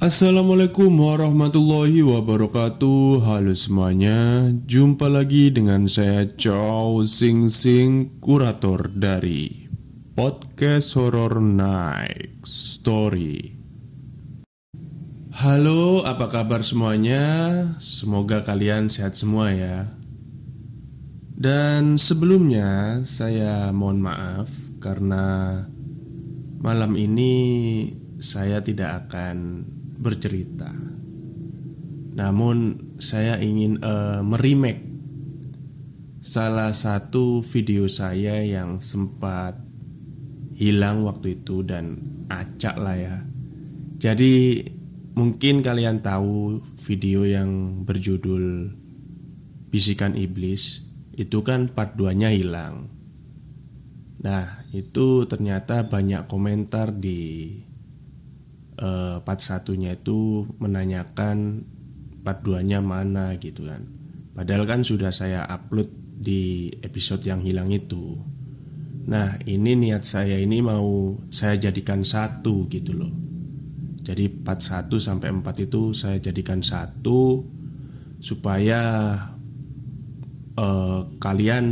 Assalamualaikum warahmatullahi wabarakatuh. Halo semuanya. Jumpa lagi dengan saya Chow Sing Sing Kurator dari Podcast Horror Night Story. Halo apa kabar semuanya? Semoga kalian sehat semua ya. Dan sebelumnya saya mohon maaf Karena malam ini saya tidak akan bercerita. Namun saya ingin uh, meremake salah satu video saya yang sempat hilang waktu itu dan acak lah ya. Jadi mungkin kalian tahu video yang berjudul Bisikan Iblis itu kan part 2-nya hilang. Nah, itu ternyata banyak komentar di uh, part satunya itu menanyakan part 2 nya mana gitu kan. Padahal kan sudah saya upload di episode yang hilang itu. Nah ini niat saya ini mau saya jadikan satu gitu loh. Jadi part 1 sampai 4 itu saya jadikan satu Supaya uh, kalian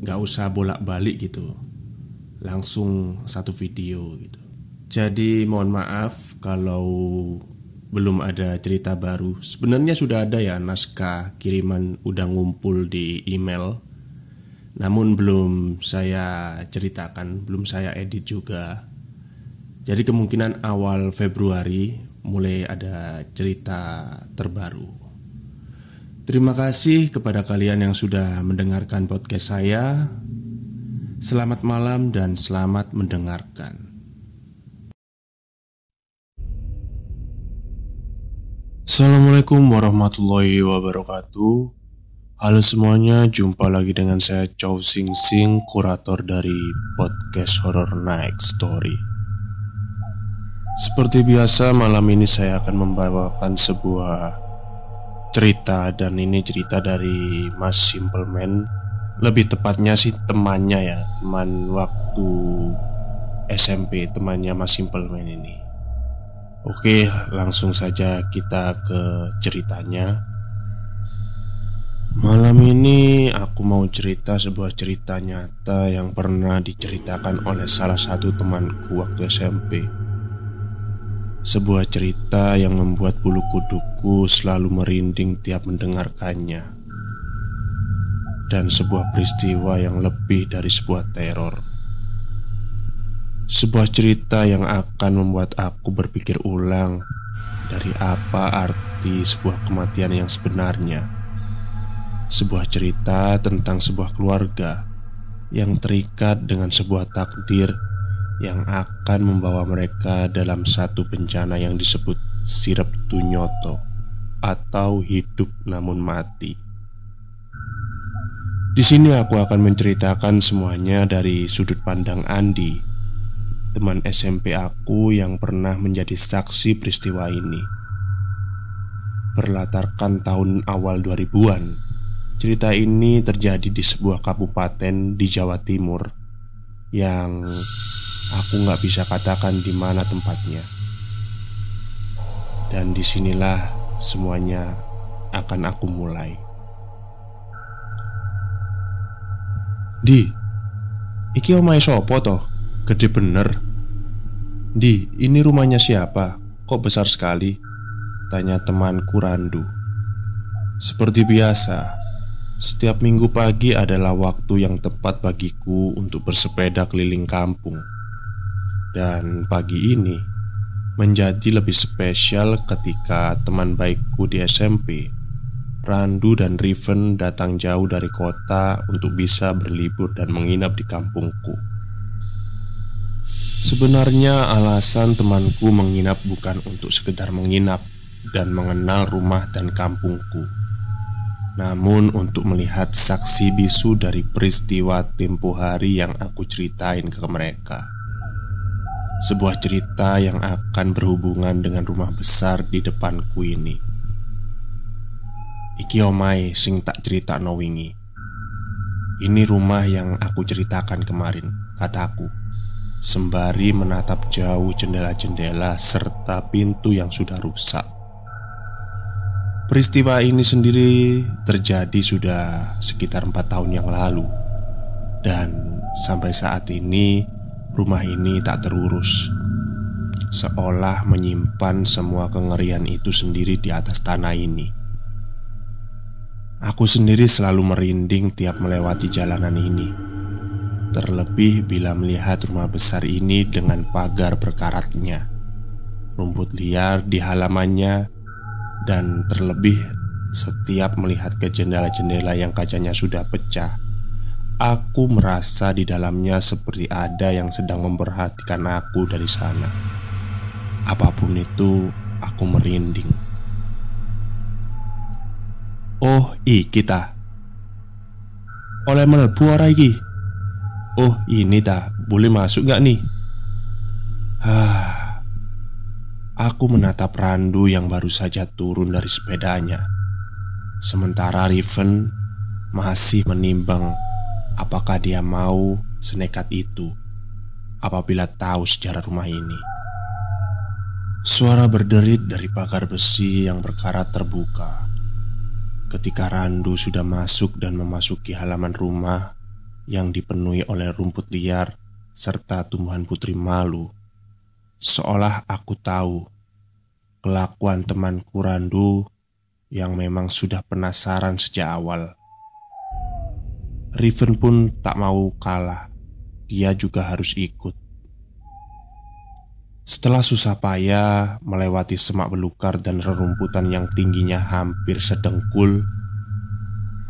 gak usah bolak-balik gitu. Langsung satu video gitu. Jadi mohon maaf kalau belum ada cerita baru. Sebenarnya sudah ada ya naskah kiriman udah ngumpul di email. Namun belum saya ceritakan, belum saya edit juga. Jadi kemungkinan awal Februari mulai ada cerita terbaru. Terima kasih kepada kalian yang sudah mendengarkan podcast saya. Selamat malam dan selamat mendengarkan. Assalamualaikum warahmatullahi wabarakatuh. Halo semuanya, jumpa lagi dengan saya Chow Sing Sing, kurator dari podcast Horror Night Story. Seperti biasa, malam ini saya akan membawakan sebuah cerita Dan ini cerita dari Mas Simple Man. Lebih tepatnya sih temannya ya, teman waktu SMP, temannya Mas Simple Man ini Oke, langsung saja kita ke ceritanya. Malam ini aku mau cerita sebuah cerita nyata yang pernah diceritakan oleh salah satu temanku waktu SMP. Sebuah cerita yang membuat bulu kuduku selalu merinding tiap mendengarkannya. Dan sebuah peristiwa yang lebih dari sebuah teror. Sebuah cerita yang akan membuat aku berpikir ulang dari apa arti sebuah kematian yang sebenarnya. Sebuah cerita tentang sebuah keluarga yang terikat dengan sebuah takdir yang akan membawa mereka dalam satu bencana yang disebut sirep tunyoto atau hidup namun mati. Di sini aku akan menceritakan semuanya dari sudut pandang Andi teman SMP aku yang pernah menjadi saksi peristiwa ini. Berlatarkan tahun awal 2000-an, cerita ini terjadi di sebuah kabupaten di Jawa Timur yang aku nggak bisa katakan di mana tempatnya. Dan di sinilah semuanya akan aku mulai. Di, iki omai sopo toh? Gede bener Di, ini rumahnya siapa? Kok besar sekali? Tanya temanku Randu Seperti biasa Setiap minggu pagi adalah waktu yang tepat bagiku untuk bersepeda keliling kampung Dan pagi ini menjadi lebih spesial ketika teman baikku di SMP Randu dan Riven datang jauh dari kota untuk bisa berlibur dan menginap di kampungku. Sebenarnya alasan temanku menginap bukan untuk sekedar menginap dan mengenal rumah dan kampungku. Namun untuk melihat saksi bisu dari peristiwa tempo hari yang aku ceritain ke mereka. Sebuah cerita yang akan berhubungan dengan rumah besar di depanku ini. Iki omai sing tak cerita no wingi. Ini rumah yang aku ceritakan kemarin, kataku sembari menatap jauh jendela-jendela serta pintu yang sudah rusak. Peristiwa ini sendiri terjadi sudah sekitar empat tahun yang lalu, dan sampai saat ini rumah ini tak terurus, seolah menyimpan semua kengerian itu sendiri di atas tanah ini. Aku sendiri selalu merinding tiap melewati jalanan ini Terlebih bila melihat rumah besar ini dengan pagar berkaratnya Rumput liar di halamannya Dan terlebih setiap melihat ke jendela-jendela yang kacanya sudah pecah Aku merasa di dalamnya seperti ada yang sedang memperhatikan aku dari sana. Apa pun itu, aku merinding. Oh, i kita Oleh melbu ora? Oh ini tak boleh masuk gak nih? Hah Aku menatap Randu yang baru saja turun dari sepedanya. Sementara Riven masih menimbang Apakah dia mau senekat itu Apabila tahu sejarah rumah ini. Suara berderit dari pagar besi yang berkarat terbuka. Ketika Randu sudah masuk dan memasuki halaman rumah yang dipenuhi oleh rumput liar serta tumbuhan putri malu. Seolah aku tahu kelakuan temanku Randu yang memang sudah penasaran sejak awal. Riven pun tak mau kalah, dia juga harus ikut. Setelah susah payah melewati semak belukar dan rerumputan yang tingginya hampir sedengkul,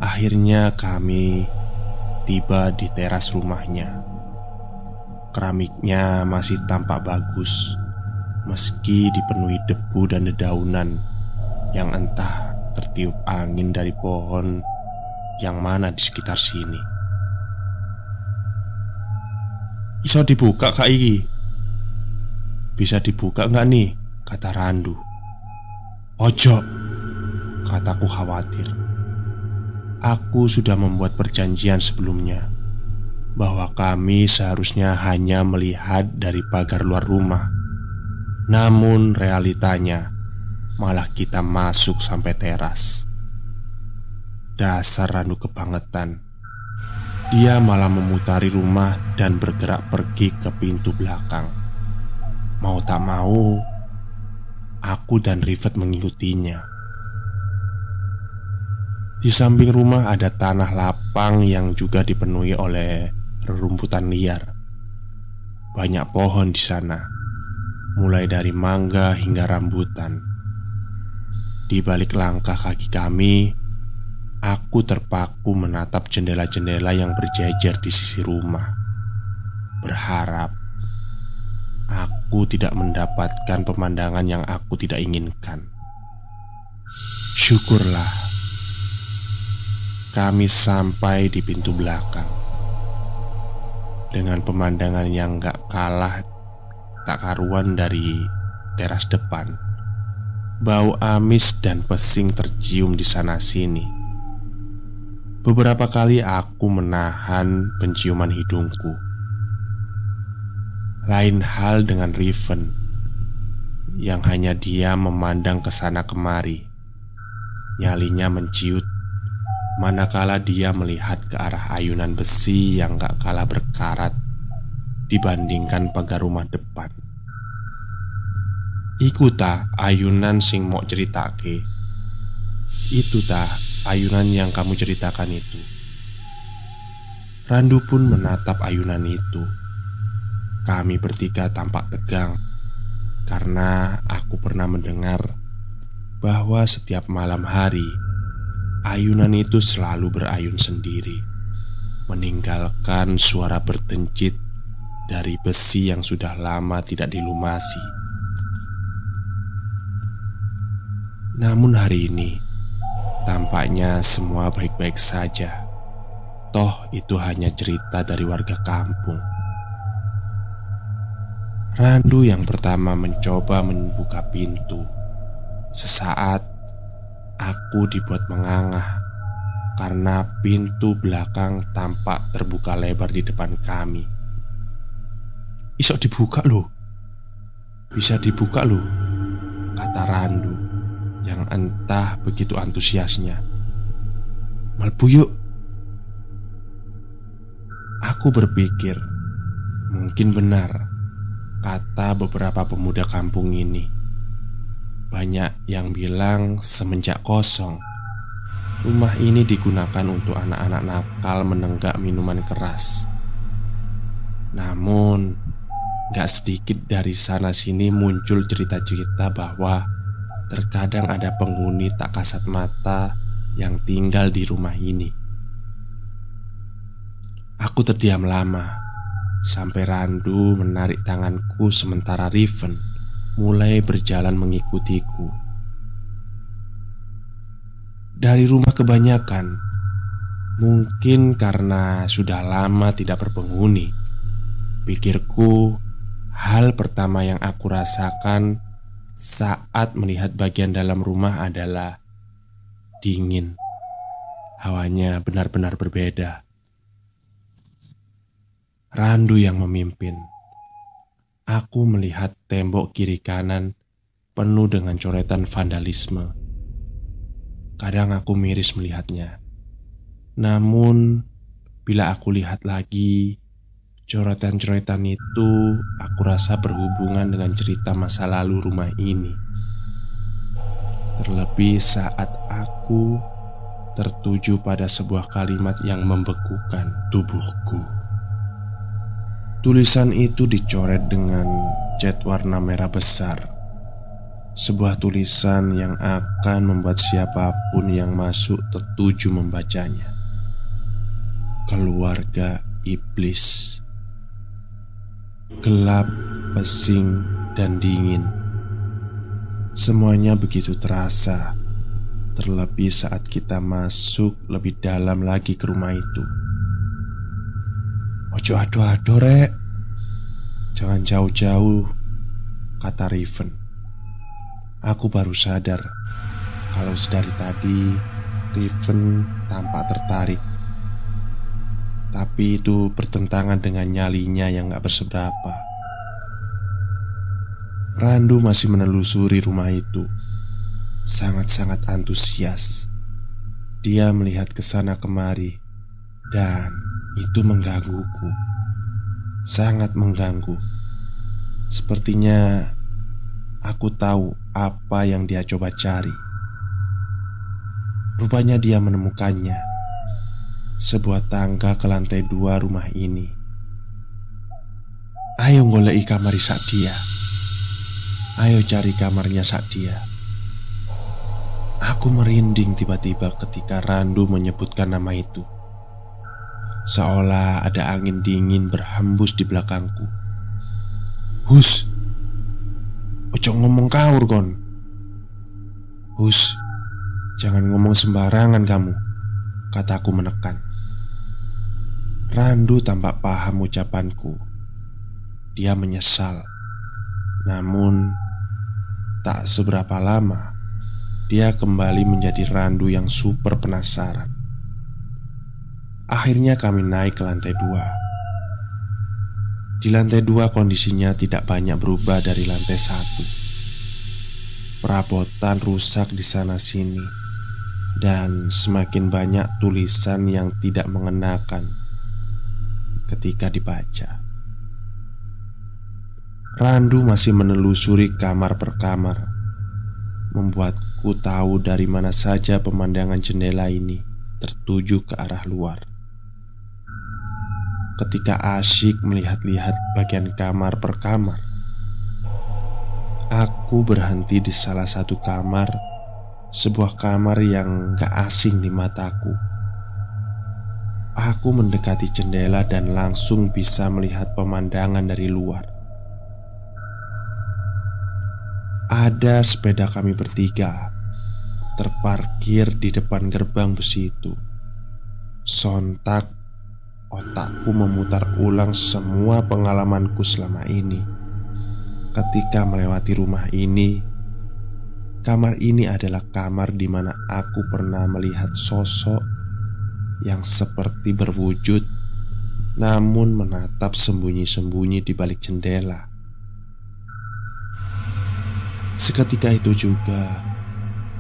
akhirnya kami tiba di teras rumahnya. Keramiknya masih tampak bagus, meski dipenuhi debu dan dedaunan yang entah tertiup angin dari pohon yang mana di sekitar sini. Iso dibuka kak Iki? Bisa dibuka nggak nih? Kata Randu Ojo Kataku khawatir Aku sudah membuat perjanjian sebelumnya bahwa kami seharusnya hanya melihat dari pagar luar rumah. Namun realitanya malah kita masuk sampai teras. Dasar Ranu kebangetan. Dia malah memutari rumah dan bergerak pergi ke pintu belakang. Mau tak mau, aku dan Rivet mengikutinya. Di samping rumah ada tanah lapang yang juga dipenuhi oleh rerumputan liar. Banyak pohon di sana, mulai dari mangga hingga rambutan. Di balik langkah kaki kami, aku terpaku menatap jendela-jendela yang berjejer di sisi rumah. Berharap aku tidak mendapatkan pemandangan yang aku tidak inginkan. Syukurlah kami sampai di pintu belakang dengan pemandangan yang gak kalah tak karuan dari teras depan. Bau amis dan pesing tercium di sana-sini. Beberapa kali aku menahan penciuman hidungku. Lain hal dengan Riven yang hanya dia memandang ke sana kemari. Nyalinya menciut Manakala dia melihat ke arah ayunan besi yang gak kalah berkarat Dibandingkan pagar rumah depan. Iku ta ayunan sing mau ceritake? Itu ta ayunan yang kamu ceritakan itu. Randu pun menatap ayunan itu. Kami bertiga tampak tegang Karena aku pernah mendengar bahwa setiap malam hari Ayunan itu selalu berayun sendiri Meninggalkan suara bertencit Dari besi yang sudah lama tidak dilumasi. Namun hari ini Tampaknya semua baik-baik saja. Toh itu hanya cerita dari warga kampung. Randu yang pertama mencoba membuka pintu. Sesaat Aku dibuat mengangah karena pintu belakang tampak terbuka lebar di depan kami. Isok dibuka loh. Bisa dibuka loh Kata Randu Yang entah begitu antusiasnya. Melbu yuk. Aku berpikir Mungkin benar Kata beberapa pemuda kampung ini Banyak yang bilang semenjak kosong. Rumah ini digunakan untuk anak-anak nakal menenggak minuman keras. Namun Gak sedikit dari sana sini muncul cerita-cerita bahwa Terkadang ada penghuni tak kasat mata yang tinggal di rumah ini. Aku terdiam lama Sampai Randu menarik tanganku sementara Riven mulai berjalan mengikutiku Dari rumah kebanyakan Mungkin karena sudah lama tidak berpenghuni Pikirku Hal pertama yang aku rasakan saat melihat bagian dalam rumah adalah dingin. Hawanya benar-benar berbeda. Randu yang memimpin. Aku melihat tembok kiri kanan penuh dengan coretan vandalisme. Kadang aku miris melihatnya. Namun, bila aku lihat lagi, Coretan-coretan itu aku rasa berhubungan dengan cerita masa lalu rumah ini. Terlebih saat aku tertuju pada sebuah kalimat yang membekukan tubuhku. Tulisan itu dicoret dengan cat warna merah besar. Sebuah tulisan yang akan membuat siapa pun yang masuk tertuju membacanya. Keluarga iblis gelap, pesing, dan dingin. Semuanya begitu terasa, terlebih saat kita masuk lebih dalam lagi ke rumah itu. Ojo ado-ado rek. Jangan jauh-jauh Kata Riven. Aku baru sadar Kalau sedari tadi Riven tampak tertarik. Tapi itu bertentangan dengan nyalinya yang gak berseberapa. Randu masih menelusuri rumah itu. Sangat-sangat antusias. Dia melihat ke sana kemari Dan itu menggangguku Sangat mengganggu Sepertinya Aku tahu apa yang dia coba cari Rupanya dia menemukannya sebuah tangga ke lantai dua rumah ini. Ayo ngolei kamar dia. Ayo cari kamarnya dia. Aku merinding tiba-tiba ketika Randu menyebutkan nama itu. Seolah ada angin dingin berhembus di belakangku. Hus, ojo ngomong kaur kon. Hus, jangan ngomong sembarangan kamu, kataku menekan. Randu tampak paham ucapanku. Dia menyesal, namun tak seberapa lama dia kembali menjadi Randu yang super penasaran. Akhirnya kami naik ke lantai dua. Di lantai dua kondisinya tidak banyak berubah dari lantai satu. Perabotan rusak di sana sini, dan semakin banyak tulisan yang tidak mengenakan ketika dibaca. Randu masih menelusuri kamar per kamar, membuatku tahu dari mana saja pemandangan jendela ini tertuju ke arah luar. Ketika asyik melihat-lihat bagian kamar per kamar, aku berhenti di salah satu kamar, sebuah kamar yang gak asing di mataku Aku mendekati jendela dan langsung bisa melihat pemandangan dari luar. Ada sepeda kami bertiga terparkir di depan gerbang besi itu. Sontak, otakku memutar ulang semua pengalamanku selama ini. Ketika melewati rumah ini, kamar ini adalah kamar di mana aku pernah melihat sosok yang seperti berwujud namun menatap sembunyi-sembunyi di balik jendela. Seketika itu juga,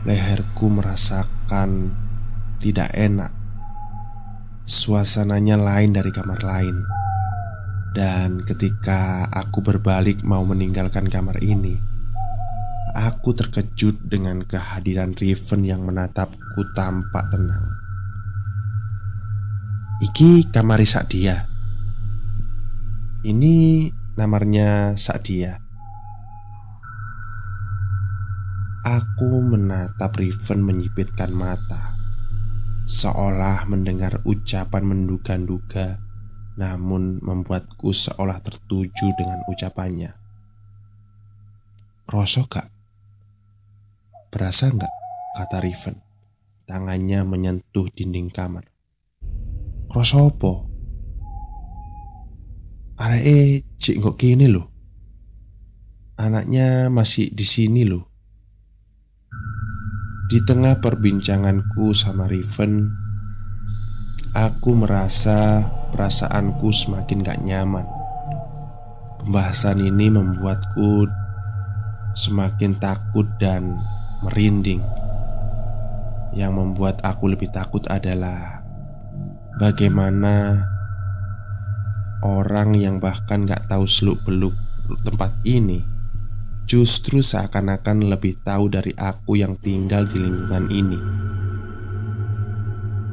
leherku merasakan tidak enak. Suasananya lain dari kamar lain, dan ketika aku berbalik mau meninggalkan kamar ini, aku terkejut dengan kehadiran Riven yang menatapku tampak tenang. Iki kamar dia. Ini namanya Sadia Aku menatap Riven menyipitkan mata Seolah mendengar ucapan menduga-duga Namun membuatku seolah tertuju dengan ucapannya Kroso kak? Berasa nggak? Kata Riven Tangannya menyentuh dinding kamar Kroso apa? Aree cik kok kini loh. Anaknya masih di sini loh. Di tengah perbincanganku sama Riven, aku merasa perasaanku semakin gak nyaman. Pembahasan ini membuatku semakin takut dan merinding. Yang membuat aku lebih takut adalah bagaimana Orang yang bahkan gak tahu seluk-beluk tempat ini Justru seakan-akan lebih tahu dari aku yang tinggal di lingkungan ini.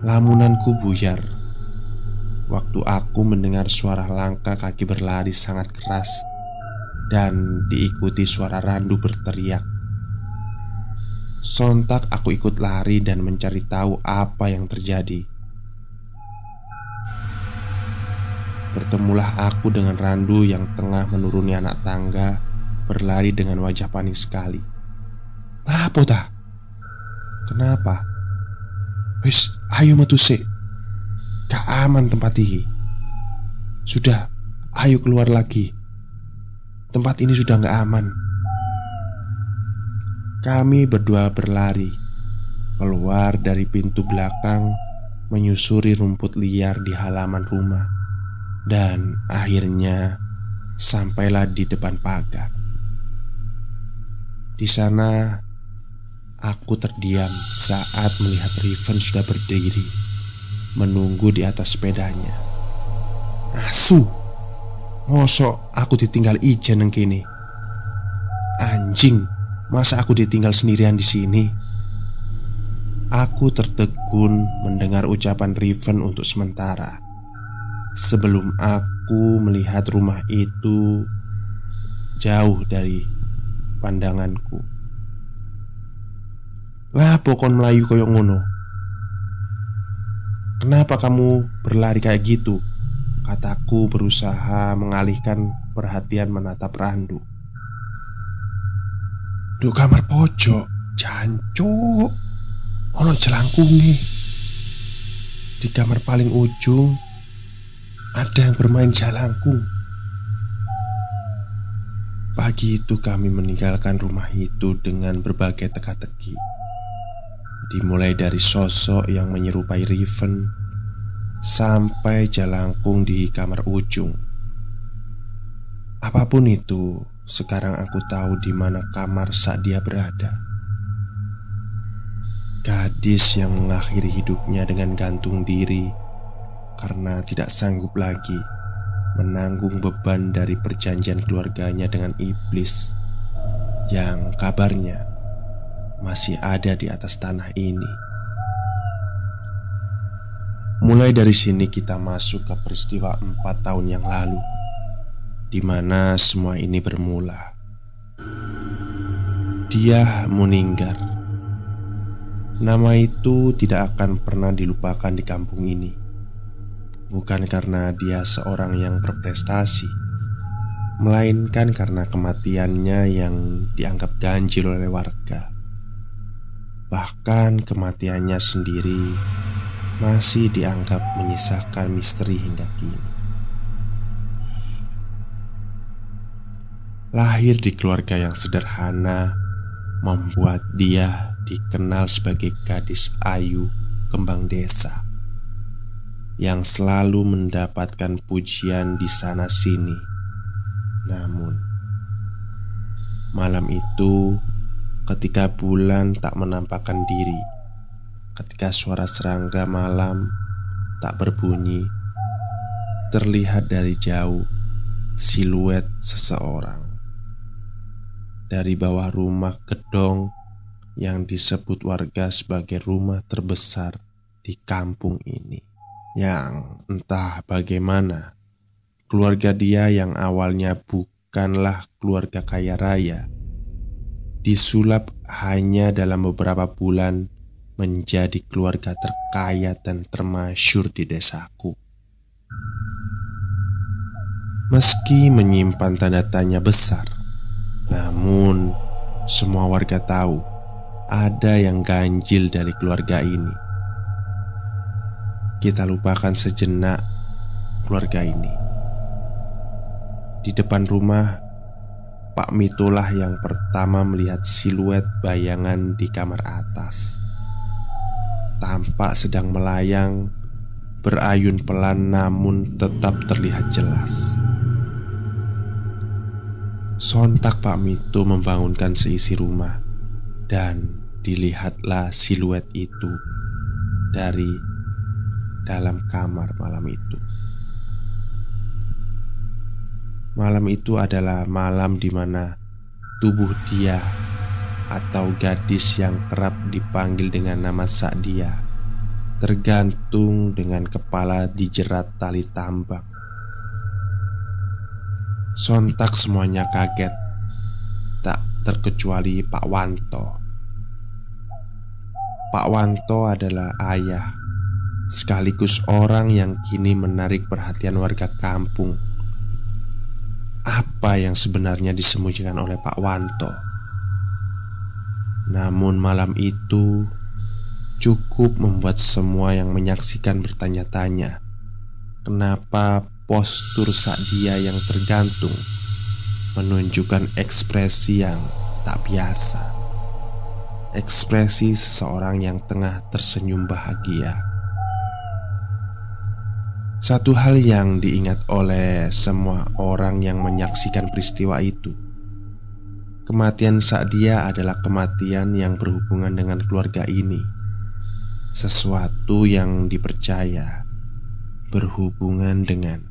Lamunanku buyar. Waktu aku mendengar suara langkah kaki berlari sangat keras Dan diikuti suara randu berteriak. Sontak aku ikut lari dan mencari tahu apa yang terjadi. Bertemulah aku dengan Randu yang tengah menuruni anak tangga Berlari dengan wajah panik sekali. Lapo ta? Kenapa? Wis, ayo metu sik. Gak aman tempat ini. Sudah, ayo keluar lagi. Tempat ini sudah gak aman. Kami berdua berlari. Keluar dari pintu belakang Menyusuri rumput liar di halaman rumah. Dan akhirnya sampailah di depan pagar. Di sana aku terdiam saat melihat Riven sudah berdiri menunggu di atas sepedanya. Asu, ngosok aku ditinggal ijen neng kini. Anjing, masa aku ditinggal sendirian di sini? Aku tertegun mendengar ucapan Riven untuk sementara sebelum aku melihat rumah itu jauh dari pandanganku. Lah pokon Melayu koyok ngono. Kenapa kamu berlari kayak gitu? Kataku berusaha mengalihkan perhatian menatap Randu. Duk kamar pojok, jancuk. Ono nih Di kamar paling ujung ada yang bermain jalangkung. Pagi itu kami meninggalkan rumah itu dengan berbagai teka-teki. Dimulai dari sosok yang menyerupai Riven Sampai jalangkung di kamar ujung. Apa pun itu, sekarang aku tahu di mana kamar saat dia berada. Gadis yang mengakhiri hidupnya dengan gantung diri karena tidak sanggup lagi menanggung beban dari perjanjian keluarganya dengan iblis yang kabarnya masih ada di atas tanah ini. Mulai dari sini kita masuk ke peristiwa empat tahun yang lalu di mana semua ini bermula. Dia meninggal. Nama itu tidak akan pernah dilupakan di kampung ini bukan karena dia seorang yang berprestasi, melainkan karena kematiannya yang dianggap ganjil oleh warga. Bahkan kematiannya sendiri masih dianggap menyisakan misteri hingga kini. Lahir di keluarga yang sederhana membuat dia dikenal sebagai gadis ayu kembang desa yang selalu mendapatkan pujian di sana-sini. Namun, malam itu, ketika bulan tak menampakkan diri, ketika suara serangga malam tak berbunyi, terlihat dari jauh siluet seseorang dari bawah rumah gedong yang disebut warga sebagai rumah terbesar di kampung ini yang entah bagaimana keluarga dia yang awalnya bukanlah keluarga kaya raya disulap hanya dalam beberapa bulan menjadi keluarga terkaya dan termasyur di desaku. Meski menyimpan tanda tanya besar, namun semua warga tahu ada yang ganjil dari keluarga ini kita lupakan sejenak keluarga ini. Di depan rumah, Pak Mitulah yang pertama melihat siluet bayangan di kamar atas. Tampak sedang melayang, berayun pelan namun tetap terlihat jelas. Sontak Pak Mito membangunkan seisi rumah dan dilihatlah siluet itu dari dalam kamar malam itu. Malam itu adalah malam di mana tubuh dia atau gadis yang kerap dipanggil dengan nama Sakdia tergantung dengan kepala dijerat tali tambang. Sontak semuanya kaget, tak terkecuali Pak Wanto. Pak Wanto adalah ayah sekaligus orang yang kini menarik perhatian warga kampung. Apa yang sebenarnya disembunyikan oleh Pak Wanto? Namun malam itu cukup membuat semua yang menyaksikan bertanya-tanya, kenapa postur dia yang tergantung menunjukkan ekspresi yang tak biasa. Ekspresi seseorang yang tengah tersenyum bahagia. Satu hal yang diingat oleh semua orang yang menyaksikan peristiwa itu. Kematian Sa'dia adalah kematian yang berhubungan dengan keluarga ini. Sesuatu yang dipercaya berhubungan dengan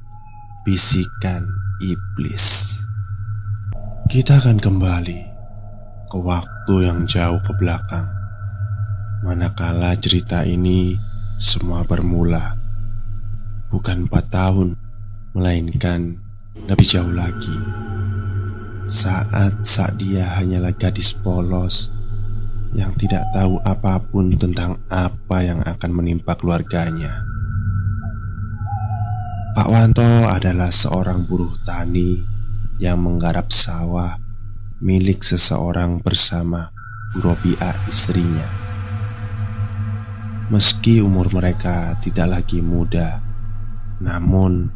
bisikan iblis. Kita akan kembali ke waktu yang jauh ke belakang. Manakala cerita ini semua bermula bukan empat tahun, melainkan lebih jauh lagi. Saat saat dia hanyalah gadis polos yang tidak tahu apa pun tentang apa yang akan menimpa keluarganya. Pak Wanto adalah seorang buruh tani yang menggarap sawah milik seseorang bersama Bu Robiah istrinya. Meski umur mereka tidak lagi muda, namun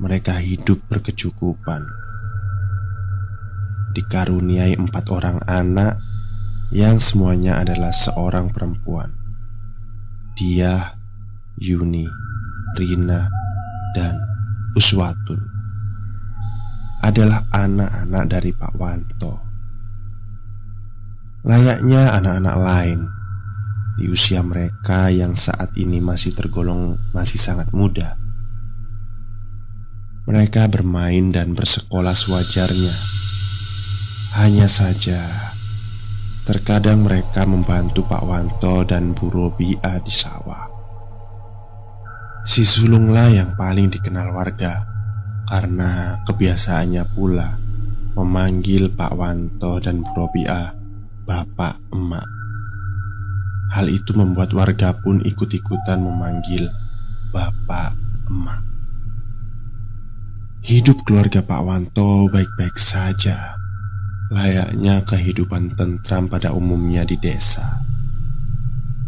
mereka hidup berkecukupan Dikaruniai empat orang anak Yang semuanya adalah seorang perempuan Dia, Yuni, Rina, dan Uswatun Adalah anak-anak dari Pak Wanto Layaknya anak-anak lain di usia mereka yang saat ini masih tergolong masih sangat muda. Mereka bermain dan bersekolah sewajarnya. Hanya saja, terkadang mereka membantu Pak Wanto dan Bu Robia di sawah. Si sulunglah yang paling dikenal warga karena kebiasaannya pula memanggil Pak Wanto dan Bu Robia Bapak Emak. Hal itu membuat warga pun ikut-ikutan memanggil Bapak Emak. Hidup keluarga Pak Wanto baik-baik saja. Layaknya kehidupan tentram pada umumnya di desa.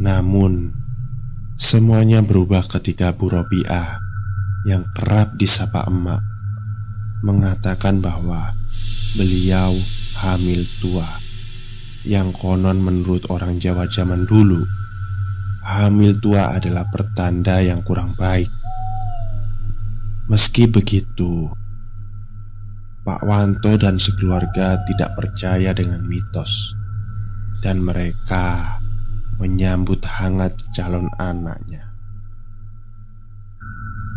Namun Semuanya berubah ketika Bu Robiah Yang kerap disapa emak Mengatakan bahwa Beliau hamil tua Yang konon menurut orang Jawa zaman dulu. Hamil tua adalah pertanda yang kurang baik Meski begitu, Pak Wanto dan sekeluarga tidak percaya dengan mitos, dan mereka menyambut hangat calon anaknya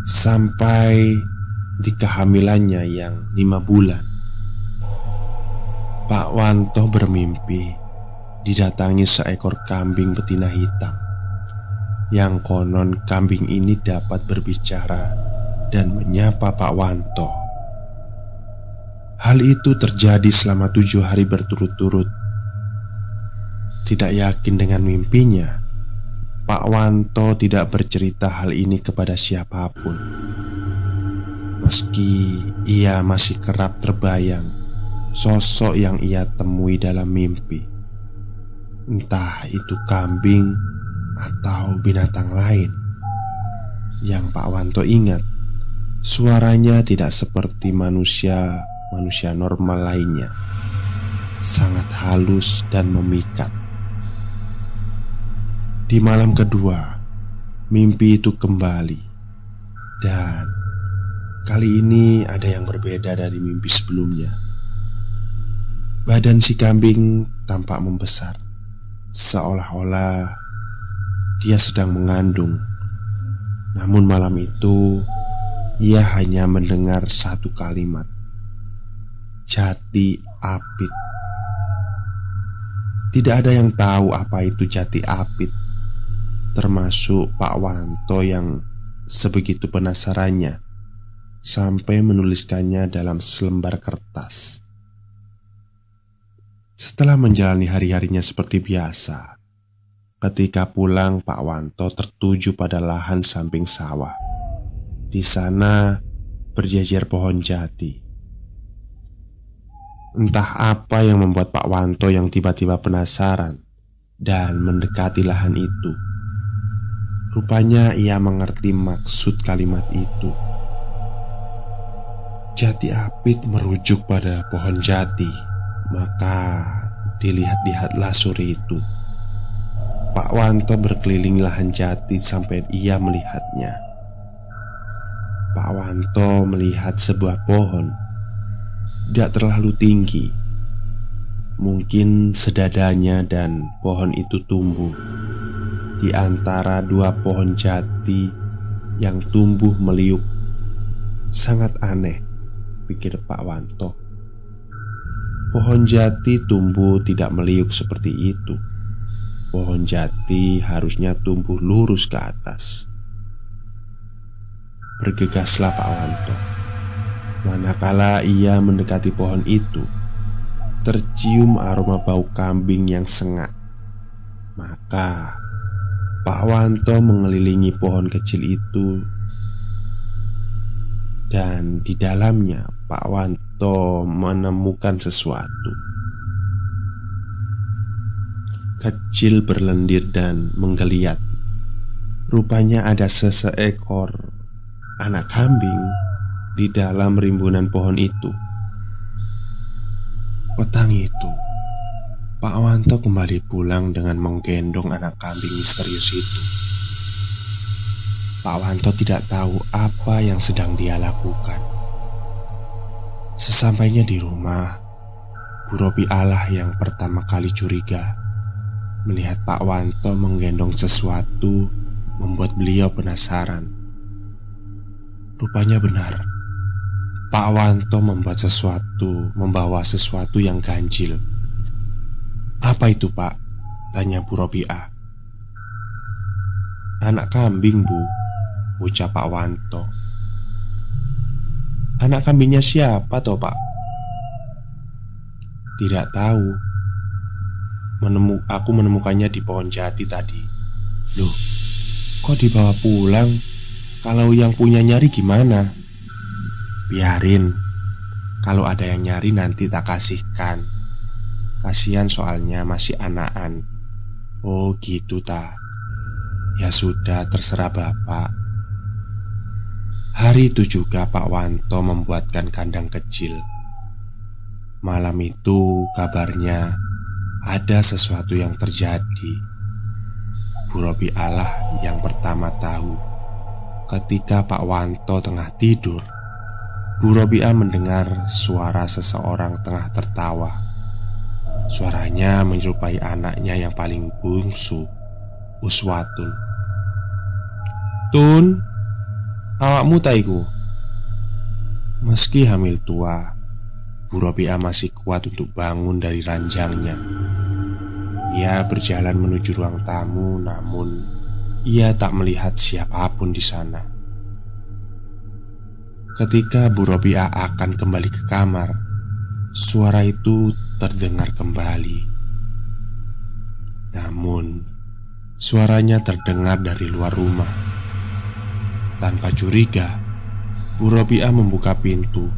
sampai di kehamilannya yang lima bulan. Pak Wanto bermimpi didatangi seekor kambing betina hitam yang konon kambing ini dapat berbicara dan menyapa Pak Wanto. Hal itu terjadi selama tujuh hari berturut-turut. Tidak yakin dengan mimpinya, Pak Wanto tidak bercerita hal ini kepada siapa pun. Meski ia masih kerap terbayang sosok yang ia temui dalam mimpi, entah itu kambing atau binatang lain. Yang Pak Wanto ingat, suaranya tidak seperti manusia-manusia normal lainnya, sangat halus dan memikat. Di malam kedua, mimpi itu kembali, dan kali ini ada yang berbeda dari mimpi sebelumnya. Badan si kambing tampak membesar, seolah-olah dia sedang mengandung. Namun malam itu ia hanya mendengar satu kalimat. Jati apit. Tidak ada yang tahu apa itu jati apit. Termasuk Pak Wanto yang sebegitu penasarannya sampai menuliskannya dalam selembar kertas. Setelah menjalani hari-harinya seperti biasa, Ketika pulang, Pak Wanto tertuju pada lahan samping sawah. Di sana berjajar pohon jati. Entah apa yang membuat Pak Wanto yang tiba-tiba penasaran dan mendekati lahan itu. Rupanya ia mengerti maksud kalimat itu. Jati apit merujuk pada pohon jati, maka dilihat-lihatlah suri itu. Pak Wanto berkeliling lahan jati sampai ia melihatnya. Pak Wanto melihat sebuah pohon tidak terlalu tinggi, mungkin sedadanya, dan pohon itu tumbuh di antara dua pohon jati yang tumbuh meliuk. Sangat aneh, pikir Pak Wanto. Pohon jati tumbuh tidak meliuk seperti itu pohon jati harusnya tumbuh lurus ke atas. Bergegaslah Pak Wanto. Manakala ia mendekati pohon itu, tercium aroma bau kambing yang sengak. Maka Pak Wanto mengelilingi pohon kecil itu dan di dalamnya Pak Wanto menemukan sesuatu kecil berlendir dan menggeliat. Rupanya ada seseekor anak kambing di dalam rimbunan pohon itu. Petang itu, Pak Wanto kembali pulang dengan menggendong anak kambing misterius itu. Pak Wanto tidak tahu apa yang sedang dia lakukan. Sesampainya di rumah, Bu Robi Allah yang pertama kali curiga Melihat Pak Wanto menggendong sesuatu membuat beliau penasaran. Rupanya benar, Pak Wanto membuat sesuatu, membawa sesuatu yang ganjil. Apa itu, Pak? Tanya Bu Robiah. Anak kambing, Bu, ucap Pak Wanto. Anak kambingnya siapa toh, Pak? Tidak tahu menemu aku menemukannya di pohon jati tadi. Loh, kok dibawa pulang? Kalau yang punya nyari gimana? Biarin. Kalau ada yang nyari nanti tak kasihkan. Kasihan soalnya masih anakan. Oh gitu tak. Ya sudah terserah bapak. Hari itu juga Pak Wanto membuatkan kandang kecil. Malam itu kabarnya ada sesuatu yang terjadi. Bu Robi Allah yang pertama tahu ketika Pak Wanto tengah tidur, Bu Robiah mendengar suara seseorang tengah tertawa. Suaranya menyerupai anaknya yang paling bungsu, Uswatun. Tun, awakmu taiku. Meski hamil tua, Bu Robiah masih kuat untuk bangun dari ranjangnya. Ia berjalan menuju ruang tamu, namun ia tak melihat siapa pun di sana. Ketika Bu Robiah akan kembali ke kamar, suara itu terdengar kembali. Namun, suaranya terdengar dari luar rumah. Tanpa curiga, Bu Robiah membuka pintu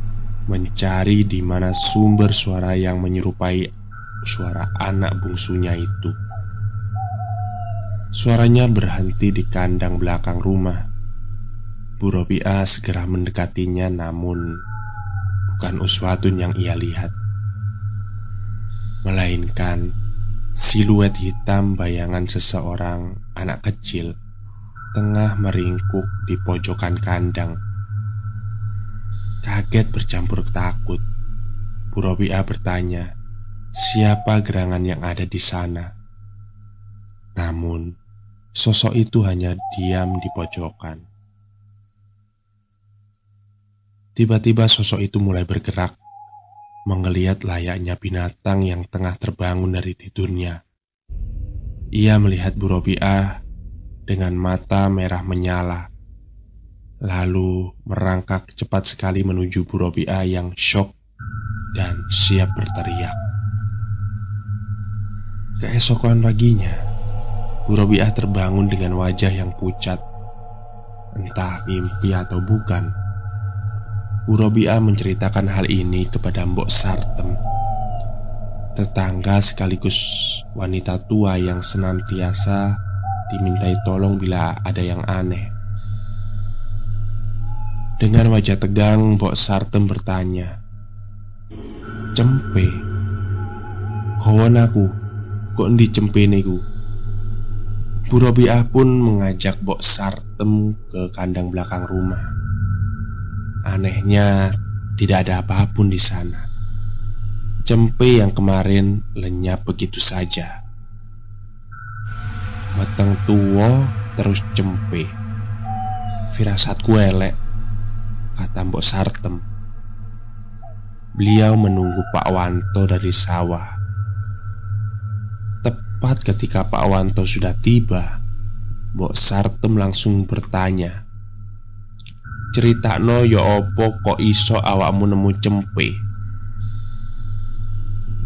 mencari di mana sumber suara yang menyerupai suara anak bungsunya itu. Suaranya berhenti di kandang belakang rumah. Bu Robiah segera mendekatinya namun bukan Uswatun yang ia lihat Melainkan siluet hitam bayangan seseorang anak kecil Tengah meringkuk di pojokan kandang Kaget bercampur takut Bu Robiah bertanya Siapa gerangan yang ada di sana Namun Sosok itu hanya diam di pojokan Tiba-tiba sosok itu mulai bergerak Menggeliat layaknya binatang yang tengah terbangun dari tidurnya Ia melihat Bu Robiah dengan mata merah menyala Lalu merangkak cepat sekali menuju Bu Robiah yang shock dan siap berteriak. Keesokan paginya, Bu Robiah terbangun dengan wajah yang pucat. Entah mimpi atau bukan. Bu Robiah menceritakan hal ini kepada Mbok Sartem, tetangga sekaligus wanita tua yang senantiasa dimintai tolong bila ada yang aneh. Dengan wajah tegang, Mbok Sartem bertanya Cempe Kawan aku Kok di cempe niku Bu Robiah pun mengajak Mbok Sartem ke kandang belakang rumah Anehnya tidak ada apa pun di sana Cempe yang kemarin lenyap begitu saja Matang tua terus cempe Firasatku elek kata Mbok Sartem. Beliau menunggu Pak Wanto dari sawah. Tepat ketika Pak Wanto sudah tiba, Mbok Sartem langsung bertanya, "Cerita no yo ya opo kok iso awakmu nemu cempe?"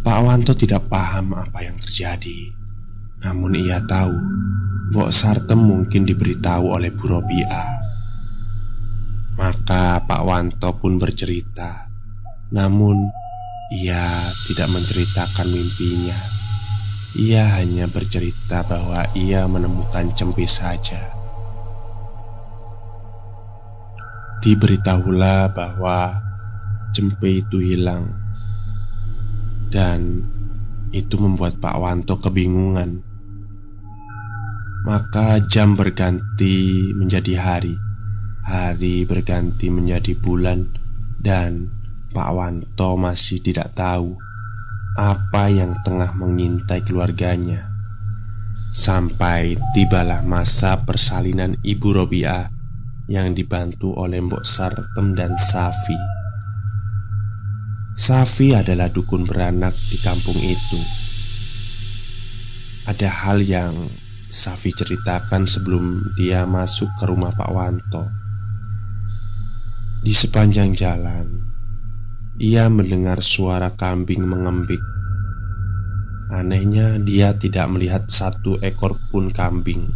Pak Wanto tidak paham apa yang terjadi Namun ia tahu Mbok Sartem mungkin diberitahu oleh Bu Robiah maka Pak Wanto pun bercerita Namun ia tidak menceritakan mimpinya Ia hanya bercerita bahwa ia menemukan cempe saja. Diberitahulah bahwa cempe itu hilang Dan itu membuat Pak Wanto kebingungan. Maka jam berganti menjadi hari Hari berganti menjadi bulan dan Pak Wanto masih tidak tahu apa yang tengah mengintai keluarganya. Sampai tibalah masa persalinan Ibu Robiah yang dibantu oleh Mbok Sartem dan Safi. Safi adalah dukun beranak di kampung itu. Ada hal yang Safi ceritakan sebelum dia masuk ke rumah Pak Wanto. Di sepanjang jalan, ia mendengar suara kambing mengembik. Anehnya, dia tidak melihat satu ekor pun kambing.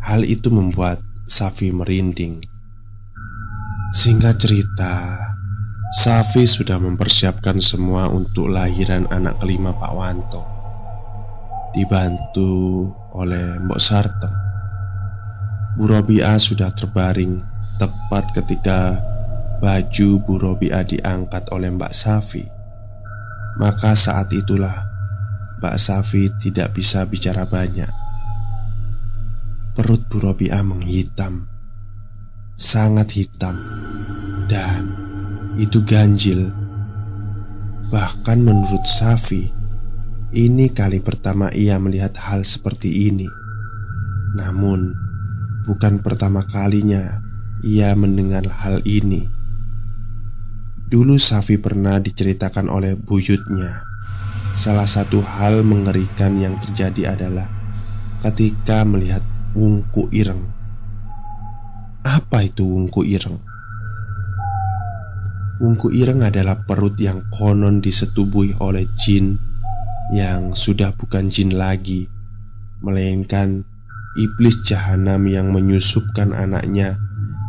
Hal itu membuat Safi merinding. Singkat cerita, Safi sudah mempersiapkan semua untuk lahiran anak kelima Pak Wanto. Dibantu oleh Mbok Sartem. Bu Robiah sudah terbaring Tepat ketika baju Bu Robiah diangkat oleh Mbak Safi Maka saat itulah Mbak Safi tidak bisa bicara banyak Perut Bu Robiah menghitam sangat hitam dan itu ganjil. Bahkan menurut Safi, ini kali pertama ia melihat hal seperti ini. Namun, bukan pertama kalinya ia mendengar hal ini. Dulu Safi pernah diceritakan oleh buyutnya. Salah satu hal mengerikan yang terjadi adalah ketika melihat wungku ireng. Apa itu wungku ireng? Wungku ireng adalah perut yang konon disetubuhi oleh jin yang sudah bukan jin lagi, melainkan iblis jahanam yang menyusupkan anaknya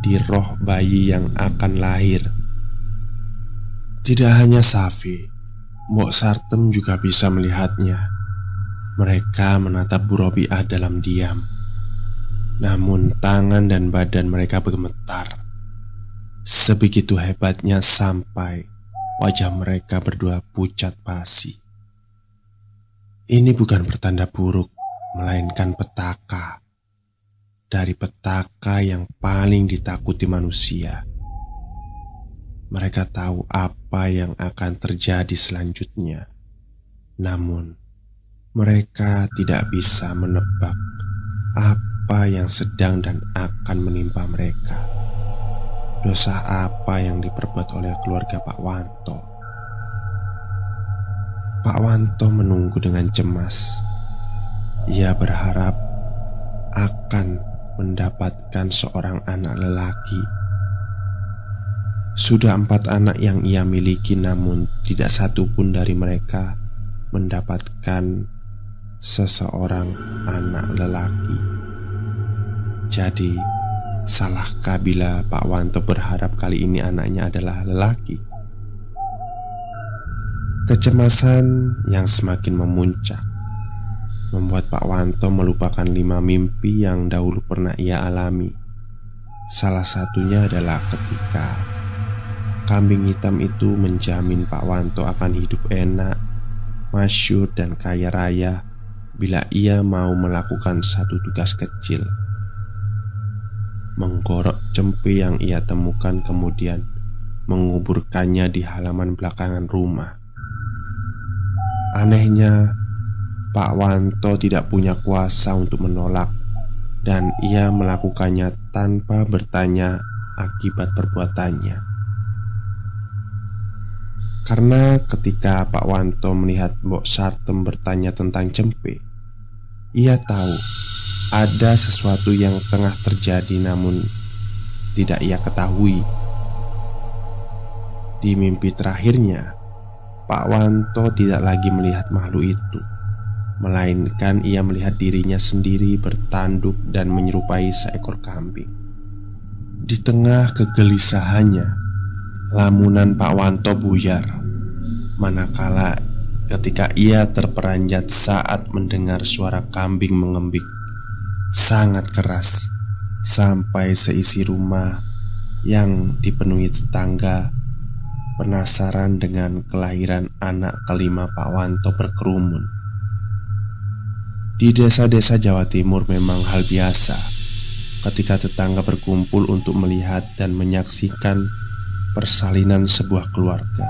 di roh bayi yang akan lahir. Tidak hanya Safi, Mbok Sartem juga bisa melihatnya. Mereka menatap Bu Robiah dalam diam. Namun tangan dan badan mereka bergemetar. Sebegitu hebatnya sampai wajah mereka berdua pucat pasi. Ini bukan pertanda buruk, melainkan petaka dari petaka yang paling ditakuti manusia. Mereka tahu apa yang akan terjadi selanjutnya, namun mereka tidak bisa menebak apa yang sedang dan akan menimpa mereka. Dosa apa yang diperbuat oleh keluarga Pak Wanto? Pak Wanto menunggu dengan cemas. Ia berharap akan mendapatkan seorang anak lelaki. Sudah empat anak yang ia miliki, namun tidak satu pun dari mereka mendapatkan seseorang anak lelaki. Jadi, salahkah bila Pak Wanto berharap kali ini anaknya adalah lelaki? Kecemasan yang semakin memuncak membuat Pak Wanto melupakan lima mimpi yang dahulu pernah ia alami. Salah satunya adalah ketika kambing hitam itu menjamin Pak Wanto akan hidup enak, masyur, dan kaya raya bila ia mau melakukan satu tugas kecil. Menggorok cempe yang ia temukan kemudian menguburkannya di halaman belakangan rumah. Anehnya, Pak Wanto tidak punya kuasa untuk menolak, dan ia melakukannya tanpa bertanya akibat perbuatannya. Karena ketika Pak Wanto melihat Mbok Sartem bertanya tentang cempe, ia tahu ada sesuatu yang tengah terjadi, namun tidak ia ketahui. Di mimpi terakhirnya, Pak Wanto tidak lagi melihat makhluk itu, melainkan ia melihat dirinya sendiri bertanduk dan menyerupai seekor kambing. Di tengah kegelisahannya, lamunan Pak Wanto buyar, manakala ketika ia terperanjat saat mendengar suara kambing mengembik sangat keras sampai seisi rumah yang dipenuhi tetangga penasaran dengan kelahiran anak kelima Pak Wanto berkerumun. Di desa-desa Jawa Timur memang hal biasa ketika tetangga berkumpul untuk melihat dan menyaksikan persalinan sebuah keluarga.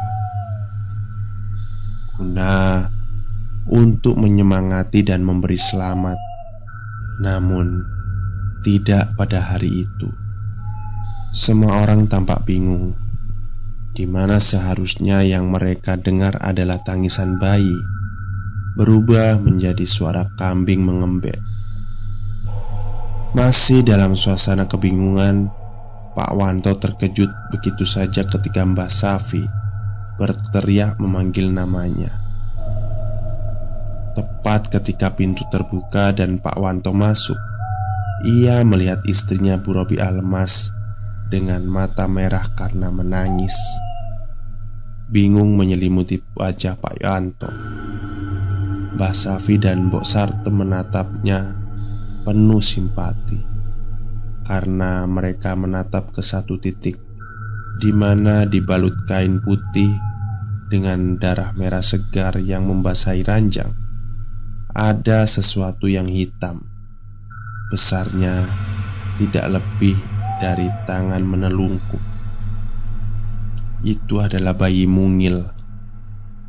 Guna untuk menyemangati dan memberi selamat, namun tidak pada hari itu. Semua orang tampak bingung di mana seharusnya yang mereka dengar adalah tangisan bayi, berubah menjadi suara kambing mengembek. Masih dalam suasana kebingungan, Pak Wanto terkejut begitu saja ketika Mbah Safi berteriak memanggil namanya. Tepat ketika pintu terbuka dan Pak Wanto masuk, ia melihat istrinya Bu Robi lemas dengan mata merah karena menangis. Bingung menyelimuti wajah Pak Yanto Mbah Safi dan Mbok Sarte menatapnya penuh simpati Karena mereka menatap ke satu titik di mana dibalut kain putih dengan darah merah segar yang membasahi ranjang Ada sesuatu yang hitam Besarnya tidak lebih dari tangan menelungkup. Itu adalah bayi mungil.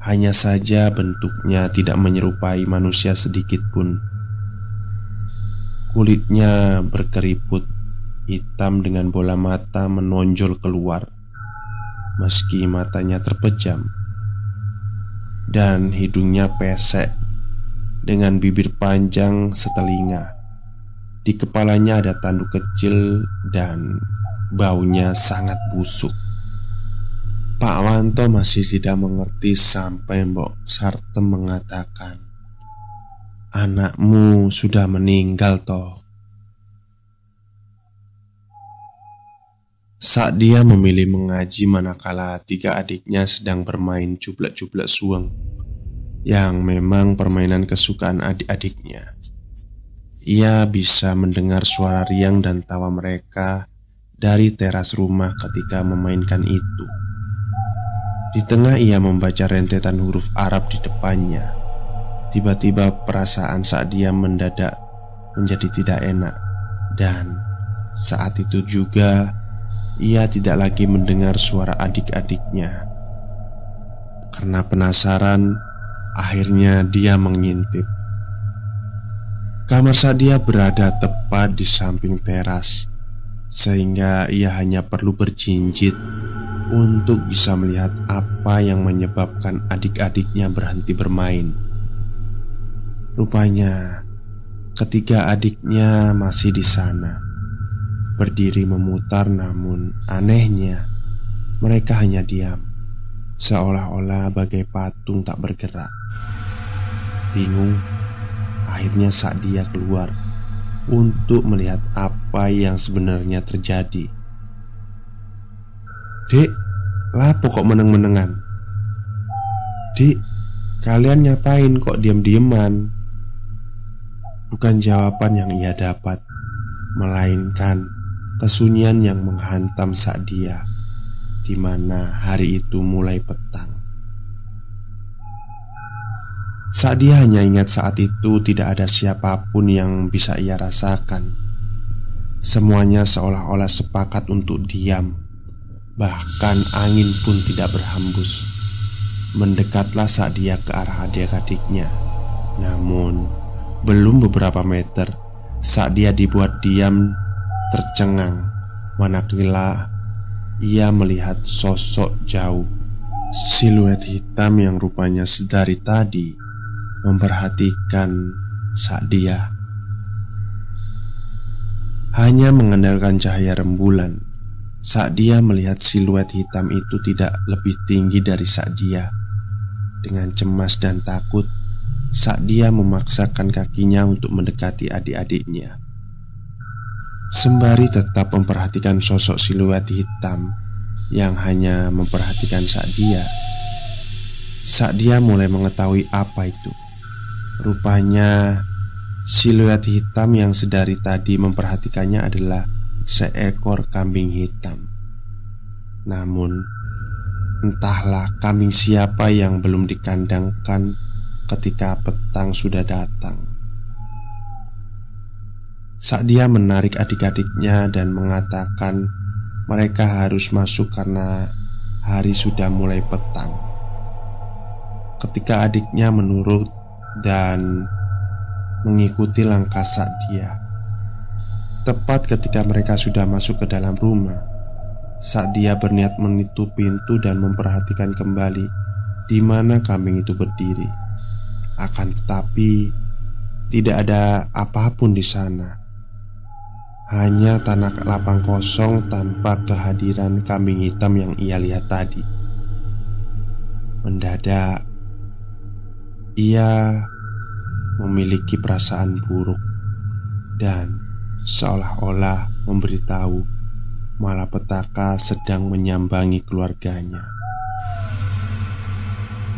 Hanya saja bentuknya tidak menyerupai manusia sedikit pun. Kulitnya berkeriput hitam dengan bola mata menonjol keluar, meski matanya terpejam, dan hidungnya pesek dengan bibir panjang setelinga. Di kepalanya ada tanduk kecil dan baunya sangat busuk. Pak Wanto masih tidak mengerti sampai Mbok Sartem mengatakan Anakmu sudah meninggal toh Saat dia memilih mengaji manakala tiga adiknya sedang bermain jublak-jublak suang Yang memang permainan kesukaan adik-adiknya. Ia bisa mendengar suara riang dan tawa mereka dari teras rumah ketika memainkan itu. Di tengah ia membaca rentetan huruf Arab di depannya Tiba-tiba perasaan saat dia mendadak menjadi tidak enak. Dan saat itu juga ia tidak lagi mendengar suara adik-adiknya. Karena penasaran Akhirnya dia mengintip. Kamar Sadia berada tepat di samping teras Sehingga ia hanya perlu berjinjit untuk bisa melihat apa yang menyebabkan adik-adiknya berhenti bermain. Rupanya, ketiga adiknya masih di sana, berdiri memutar, namun anehnya mereka hanya diam, seolah-olah bagai patung tak bergerak. Bingung, akhirnya saat dia keluar untuk melihat apa yang sebenarnya terjadi. Dek, lapo kok meneng-menengan? Dik, kalian nyapain kok diam-diaman? Bukan jawaban yang ia dapat Melainkan kesunyian yang menghantam saat dia di mana hari itu mulai petang. Saat dia hanya ingat saat itu tidak ada siapa pun yang bisa ia rasakan. Semuanya seolah-olah sepakat untuk diam. Bahkan angin pun tidak berhembus. Mendekatlah saat dia ke arah adik-adiknya. Namun Belum beberapa meter Saat dia dibuat diam Tercengang. Manakala Ia melihat sosok jauh. Siluet hitam yang rupanya sedari tadi Memperhatikan saat dia Hanya mengandalkan cahaya rembulan. Saat dia melihat siluet hitam itu tidak lebih tinggi dari saat dia. Dengan cemas dan takut Saat dia memaksakan kakinya untuk mendekati adik-adiknya Sembari tetap memperhatikan sosok siluet hitam Yang hanya memperhatikan saat dia Saat dia mulai mengetahui apa itu Rupanya Siluet hitam yang sedari tadi memperhatikannya adalah seekor kambing hitam. Namun, entahlah kambing siapa yang belum dikandangkan ketika petang sudah datang. Saat dia menarik adik-adiknya dan mengatakan mereka harus masuk karena hari sudah mulai petang. Ketika adiknya menurut dan mengikuti langkah saat dia, Tepat ketika mereka sudah masuk ke dalam rumah Saat dia berniat menutup pintu dan memperhatikan kembali di mana kambing itu berdiri Akan tetapi Tidak ada apa pun di sana Hanya tanah lapang kosong tanpa kehadiran kambing hitam yang ia lihat tadi Mendadak Ia memiliki perasaan buruk Dan seolah-olah memberitahu malapetaka sedang menyambangi keluarganya.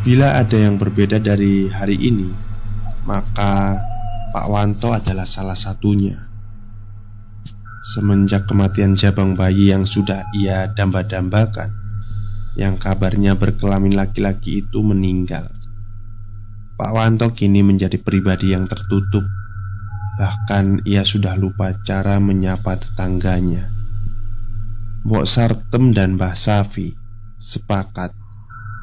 Bila ada yang berbeda dari hari ini, maka Pak Wanto adalah salah satunya. Semenjak kematian jabang bayi yang sudah ia damba-dambakan, yang kabarnya berkelamin laki-laki itu meninggal. Pak Wanto kini menjadi pribadi yang tertutup Bahkan ia sudah lupa cara menyapa tetangganya Mbok Sartem dan Mbah Safi sepakat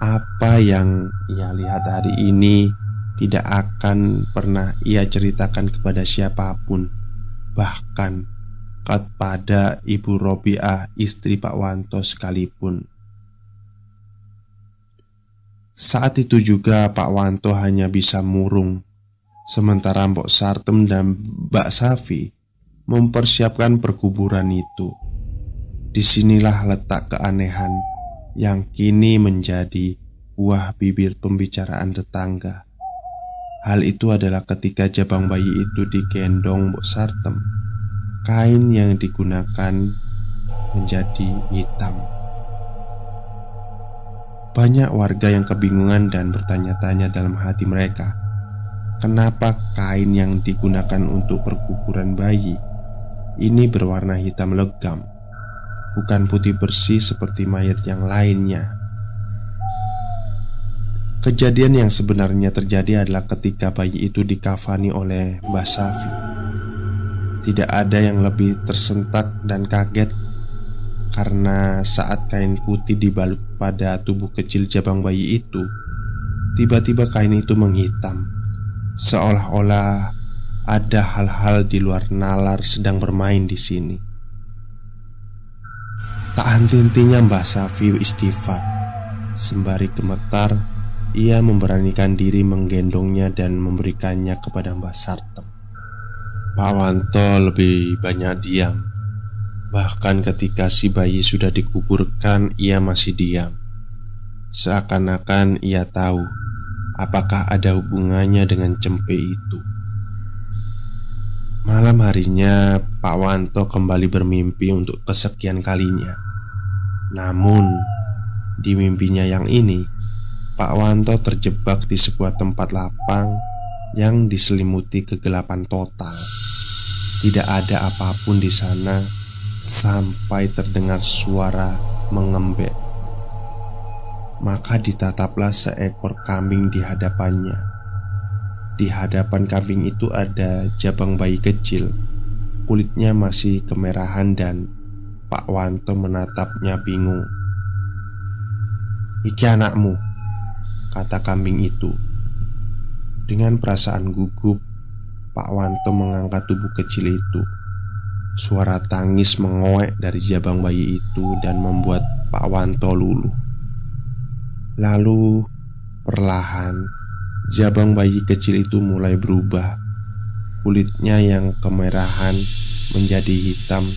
apa yang ia lihat hari ini tidak akan pernah ia ceritakan kepada siapa pun, bahkan kepada Ibu Robiah, istri Pak Wanto sekalipun. Saat itu juga Pak Wanto hanya bisa murung. Sementara Mbok Sartem dan Mbak Safi mempersiapkan perkuburan itu. Di sinilah letak keanehan yang kini menjadi buah bibir pembicaraan tetangga. Hal itu adalah ketika jabang bayi itu digendong Mbok Sartem Kain yang digunakan menjadi hitam banyak warga yang kebingungan dan bertanya-tanya dalam hati mereka, kenapa kain yang digunakan untuk perkuburan bayi ini berwarna hitam legam, bukan putih bersih seperti mayat yang lainnya. Kejadian yang sebenarnya terjadi adalah ketika bayi itu dikafani oleh Mbah Safi. Tidak ada yang lebih tersentak dan kaget karena saat kain putih dibalut pada tubuh kecil jabang bayi itu, tiba-tiba kain itu menghitam, seolah-olah ada hal-hal di luar nalar sedang bermain di sini. Tak henti-hentinya Mbah Safi istighfar. Sembari gemetar Ia memberanikan diri menggendongnya dan memberikannya kepada Mbah Sartem Pak Wanto lebih banyak diam Bahkan ketika si bayi sudah dikuburkan, ia masih diam. Seakan-akan ia tahu apakah ada hubungannya dengan cempe itu. Malam harinya, Pak Wanto kembali bermimpi untuk kesekian kalinya. Namun, di mimpinya yang ini, Pak Wanto terjebak di sebuah tempat lapang yang diselimuti kegelapan total. Tidak ada apa pun di sana sampai terdengar suara mengembek. Maka ditataplah seekor kambing di hadapannya. Di hadapan kambing itu ada jabang bayi kecil, kulitnya masih kemerahan dan Pak Wanto menatapnya bingung. "Iki anakmu," kata kambing itu. Dengan perasaan gugup, Pak Wanto mengangkat tubuh kecil itu. Suara tangis mengoek dari jabang bayi itu dan membuat Pak Wanto luluh. Lalu, perlahan, jabang bayi kecil itu mulai berubah. Kulitnya yang kemerahan menjadi hitam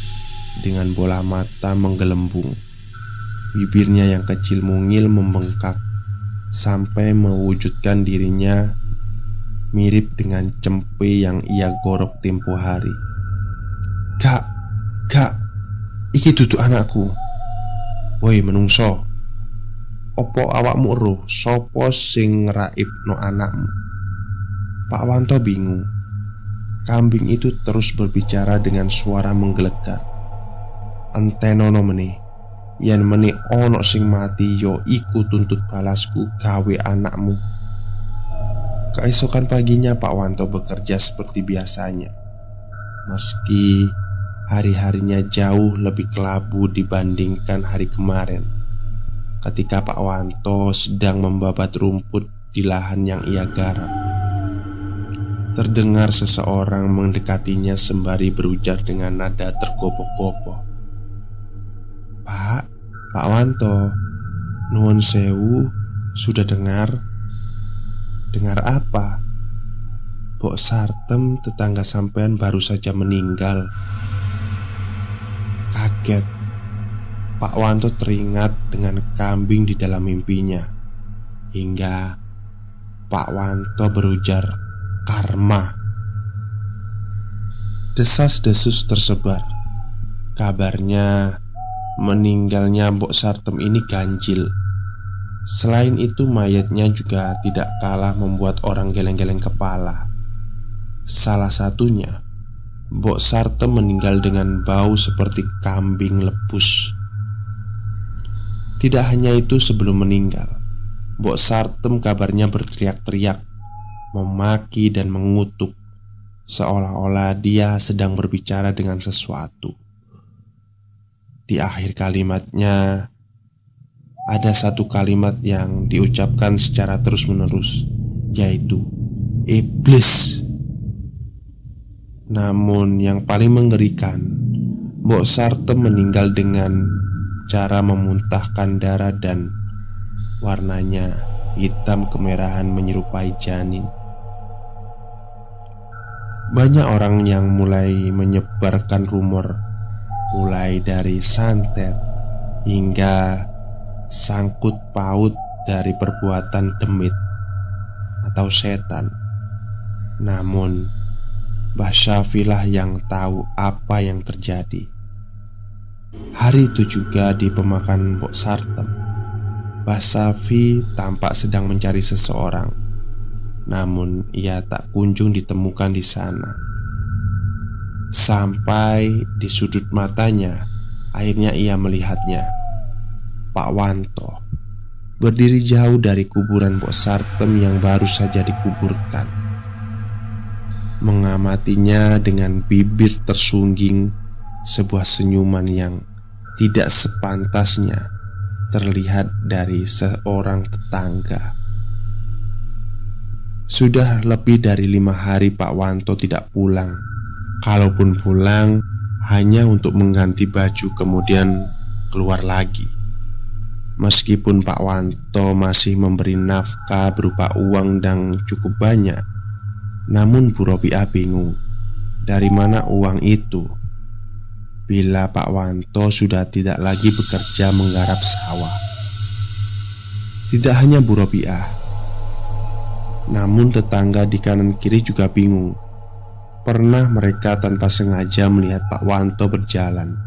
dengan bola mata menggelembung. Bibirnya yang kecil mungil membengkak sampai mewujudkan dirinya mirip dengan cempe yang ia gorok tempo hari. Kak, kak, iki duduk anakku. Woi menungso, opo awakmu roh sopo sing raib no anakmu? Pak Wanto bingung. Kambing itu terus berbicara dengan suara menggelegar. Antenono meni, yen meni ono sing mati yo iku tuntut balasku gawe anakmu. Keesokan paginya Pak Wanto bekerja seperti biasanya Meski hari-harinya jauh lebih kelabu dibandingkan hari kemarin ketika Pak Wanto sedang membabat rumput di lahan yang ia garap. Terdengar seseorang mendekatinya sembari berujar dengan nada tergopoh-gopoh. Pak, Pak Wanto, Nuwun Sewu, sudah dengar? Dengar apa? Bok Sartem tetangga sampean baru saja meninggal. Kaget. Pak Wanto teringat dengan kambing di dalam mimpinya. Hingga Pak Wanto berujar Karma. Desas-desus tersebar. Kabarnya Meninggalnya Mbok Sartem ini ganjil Selain itu mayatnya juga tidak kalah membuat orang geleng-geleng kepala Salah satunya Mbok Sarte meninggal dengan bau seperti kambing lepus. Tidak hanya itu sebelum meninggal Mbok Sartem kabarnya berteriak-teriak Memaki dan mengutuk Seolah-olah dia sedang berbicara dengan sesuatu di akhir kalimatnya ada satu kalimat yang diucapkan secara terus-menerus, yaitu "iblis". Namun, yang paling mengerikan, Mbok Sartem meninggal dengan cara memuntahkan darah dan warnanya hitam kemerahan menyerupai janin. Banyak orang yang mulai menyebarkan rumor, mulai dari santet hingga sangkut paut dari perbuatan demit atau setan. Namun, Mbah Syafilah yang tahu apa yang terjadi. Hari itu juga di pemakaman Mbok Sartem Mbah Safi tampak sedang mencari seseorang Namun ia tak kunjung ditemukan di sana Sampai di sudut matanya Akhirnya ia melihatnya Pak Wanto Berdiri jauh dari kuburan Mbok Sartem yang baru saja dikuburkan Mengamatinya dengan bibir tersungging sebuah senyuman yang tidak sepantasnya terlihat dari seorang tetangga. Sudah lebih dari lima hari Pak Wanto tidak pulang. Kalaupun pulang, hanya untuk mengganti baju kemudian keluar lagi. Meskipun Pak Wanto masih memberi nafkah berupa uang dan cukup banyak, namun Bu Robiah bingung dari mana uang itu bila Pak Wanto sudah tidak lagi bekerja menggarap sawah. Tidak hanya Bu Robiah, namun tetangga di kanan kiri juga bingung. Pernah mereka tanpa sengaja melihat Pak Wanto berjalan.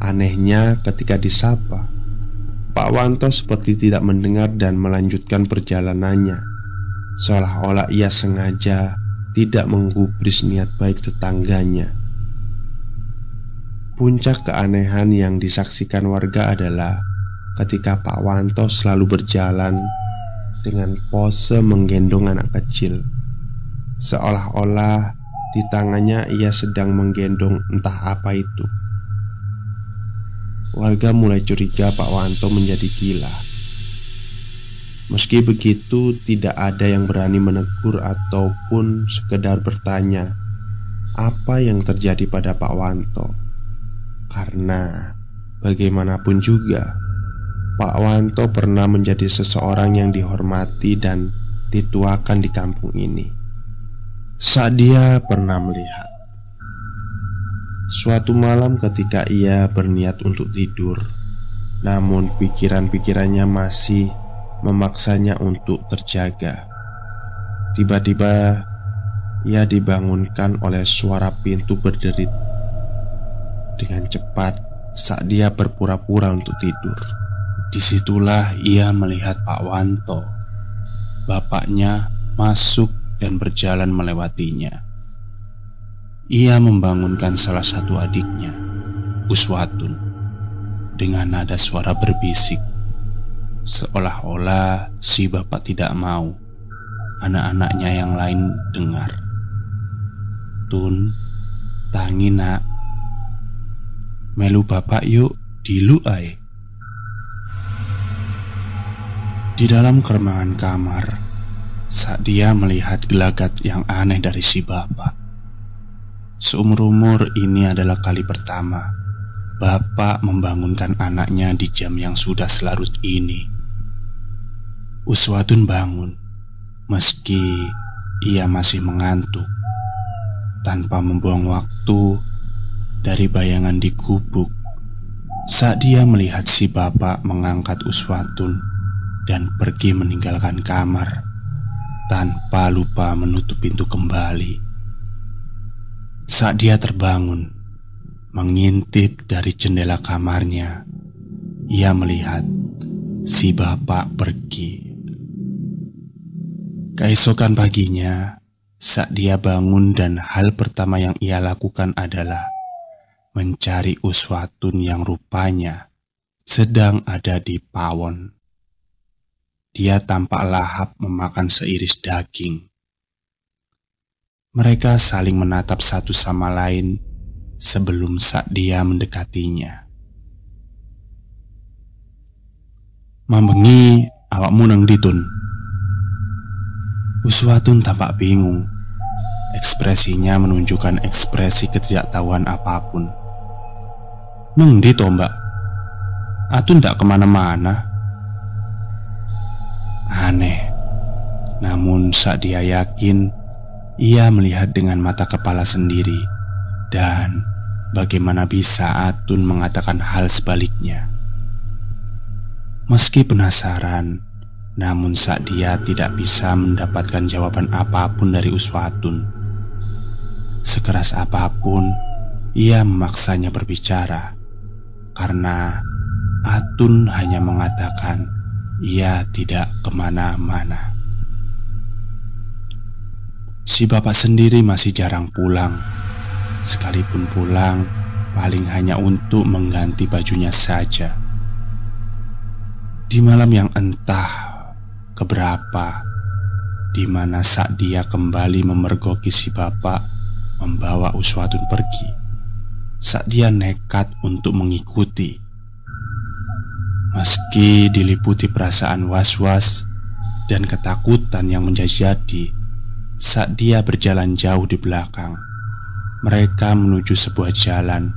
Anehnya, ketika disapa, Pak Wanto seperti tidak mendengar dan melanjutkan perjalanannya, seolah-olah ia sengaja tidak menggubris niat baik tetangganya. Puncak keanehan yang disaksikan warga adalah ketika Pak Wanto selalu berjalan dengan pose menggendong anak kecil, seolah-olah di tangannya ia sedang menggendong entah apa itu. Warga mulai curiga Pak Wanto menjadi gila. Meski begitu, tidak ada yang berani menegur ataupun sekedar bertanya apa yang terjadi pada Pak Wanto. Karena bagaimanapun juga Pak Wanto pernah menjadi seseorang yang dihormati dan dituakan di kampung ini Saat dia pernah melihat Suatu malam ketika ia berniat untuk tidur Namun pikiran-pikirannya masih memaksanya untuk terjaga Tiba-tiba ia dibangunkan oleh suara pintu berderit dengan cepat saat dia berpura-pura untuk tidur. Di situlah ia melihat Pak Wanto. Bapaknya masuk dan berjalan melewatinya. Ia membangunkan salah satu adiknya, Uswatun, dengan nada suara berbisik, seolah-olah si bapak tidak mau anak-anaknya yang lain dengar. Tun, tangi nak, Melu bapak yuk dilu ay Di dalam keremangan kamar Saat dia melihat gelagat yang aneh dari si bapak Seumur-umur ini adalah kali pertama Bapak membangunkan anaknya di jam yang sudah selarut ini Uswatun bangun Meski ia masih mengantuk Tanpa membuang waktu dari bayangan di gubuk saat dia melihat si bapak mengangkat uswatun dan pergi meninggalkan kamar tanpa lupa menutup pintu kembali. Saat dia terbangun, mengintip dari jendela kamarnya, ia melihat si bapak pergi. Keesokan paginya, saat dia bangun dan hal pertama yang ia lakukan adalah mencari uswatun yang rupanya sedang ada di pawon. Dia tampak lahap memakan seiris daging. Mereka saling menatap satu sama lain sebelum saat dia mendekatinya. Mambengi awakmu nang ditun. Uswatun tampak bingung. Ekspresinya menunjukkan ekspresi ketidaktahuan apa pun. Neng di mbak Atun tak ke mana-mana Aneh Namun saat dia yakin Ia melihat dengan mata kepala sendiri Dan bagaimana bisa Atun mengatakan hal sebaliknya Meski penasaran Namun saat dia tidak bisa mendapatkan jawaban apa pun dari Uswatun Sekeras apa pun Ia memaksanya berbicara Karena Atun hanya mengatakan ia tidak ke mana-mana. Si bapak sendiri masih jarang pulang. Sekalipun pulang, paling hanya untuk mengganti bajunya saja. Di malam yang entah keberapa, di mana saat dia kembali memergoki si bapak membawa Uswatun pergi, saat dia nekat untuk mengikuti Meski diliputi perasaan was-was dan ketakutan yang menjadi saat dia berjalan jauh di belakang, mereka menuju sebuah jalan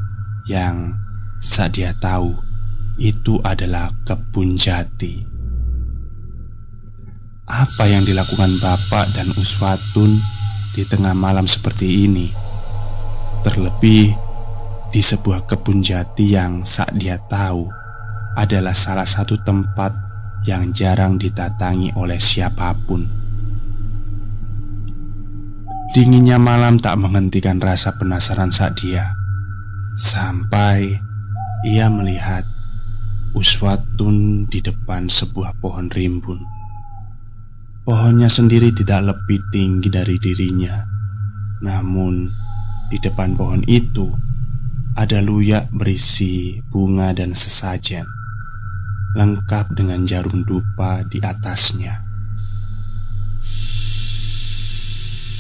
yang saat dia tahu itu adalah kebun jati. Apa yang dilakukan bapak dan Uswatun di tengah malam seperti ini? Terlebih di sebuah kebun jati yang saat dia tahu adalah salah satu tempat yang jarang ditatangi oleh siapa pun. Dinginnya malam tak menghentikan rasa penasaran saat dia Sampai ia melihat Uswatun di depan sebuah pohon rimbun Pohonnya sendiri tidak lebih tinggi dari dirinya Namun di depan pohon itu Ada luyak berisi bunga dan sesajen lengkap dengan jarum dupa di atasnya.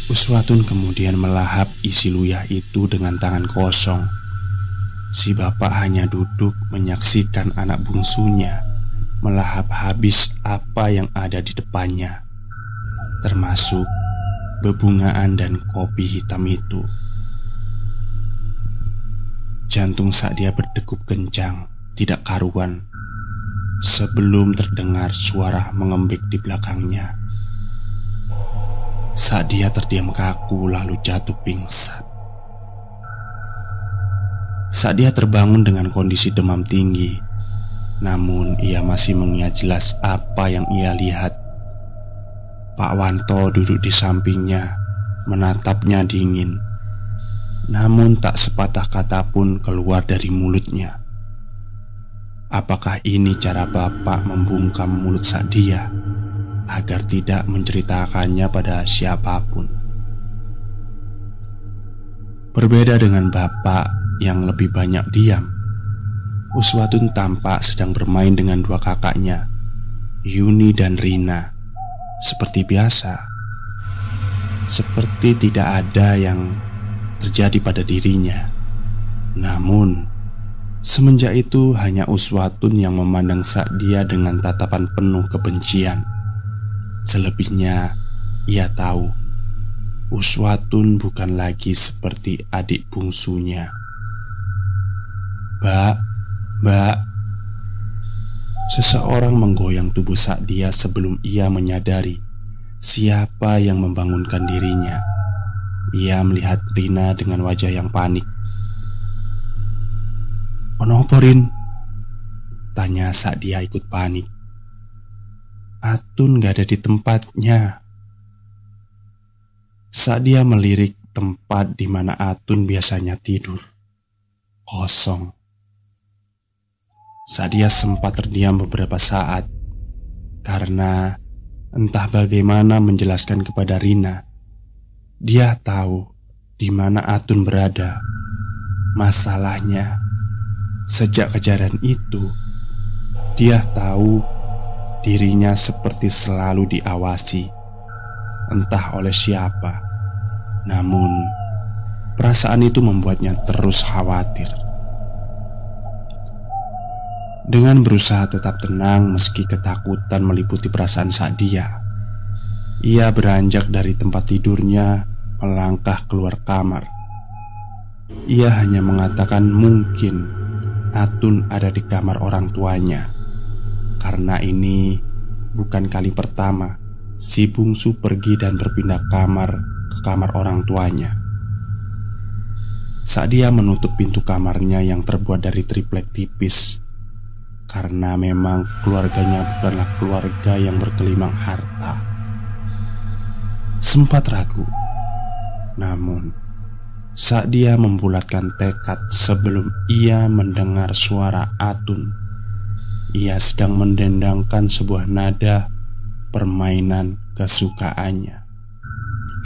Uswatun kemudian melahap isi luyah itu dengan tangan kosong. Si bapak hanya duduk menyaksikan anak bungsunya melahap habis apa yang ada di depannya, termasuk bebungaan dan kopi hitam itu. Jantung saat dia berdegup kencang, tidak karuan sebelum terdengar suara mengembik di belakangnya. Saat dia terdiam kaku lalu jatuh pingsan. Saat dia terbangun dengan kondisi demam tinggi, namun ia masih mengingat jelas apa yang ia lihat. Pak Wanto duduk di sampingnya, menatapnya dingin. Namun tak sepatah kata pun keluar dari mulutnya. Apakah ini cara bapak membungkam mulut Sadia agar tidak menceritakannya pada siapa pun? Berbeda dengan bapak yang lebih banyak diam, Uswatun tampak sedang bermain dengan dua kakaknya, Yuni dan Rina, seperti biasa. Seperti tidak ada yang terjadi pada dirinya. Namun, Semenjak itu hanya Uswatun yang memandang dia dengan tatapan penuh kebencian Selebihnya ia tahu Uswatun bukan lagi seperti adik bungsunya. Mbak, mbak. Seseorang menggoyang tubuh dia sebelum ia menyadari Siapa yang membangunkan dirinya. Ia melihat Rina dengan wajah yang panik. Kenapa Rin? Tanya saat dia ikut panik Atun gak ada di tempatnya. Saat dia melirik tempat di mana Atun biasanya tidur Kosong. Saat dia sempat terdiam beberapa saat Karena entah bagaimana menjelaskan kepada Rina Dia tahu di mana Atun berada. Masalahnya Sejak kejadian itu, dia tahu dirinya seperti selalu diawasi, entah oleh siapa. Namun, perasaan itu membuatnya terus khawatir. Dengan berusaha tetap tenang meski ketakutan meliputi perasaan Sadia, ia beranjak dari tempat tidurnya melangkah keluar kamar. Ia hanya mengatakan mungkin Atun ada di kamar orang tuanya Karena ini bukan kali pertama si bungsu pergi dan berpindah kamar ke kamar orang tuanya. Saat dia menutup pintu kamarnya yang terbuat dari triplek tipis Karena memang keluarganya bukanlah keluarga yang berkelimang harta. Sempat ragu Namun Saat dia membulatkan tekad sebelum ia mendengar suara Atun Ia sedang mendendangkan sebuah nada permainan kesukaannya.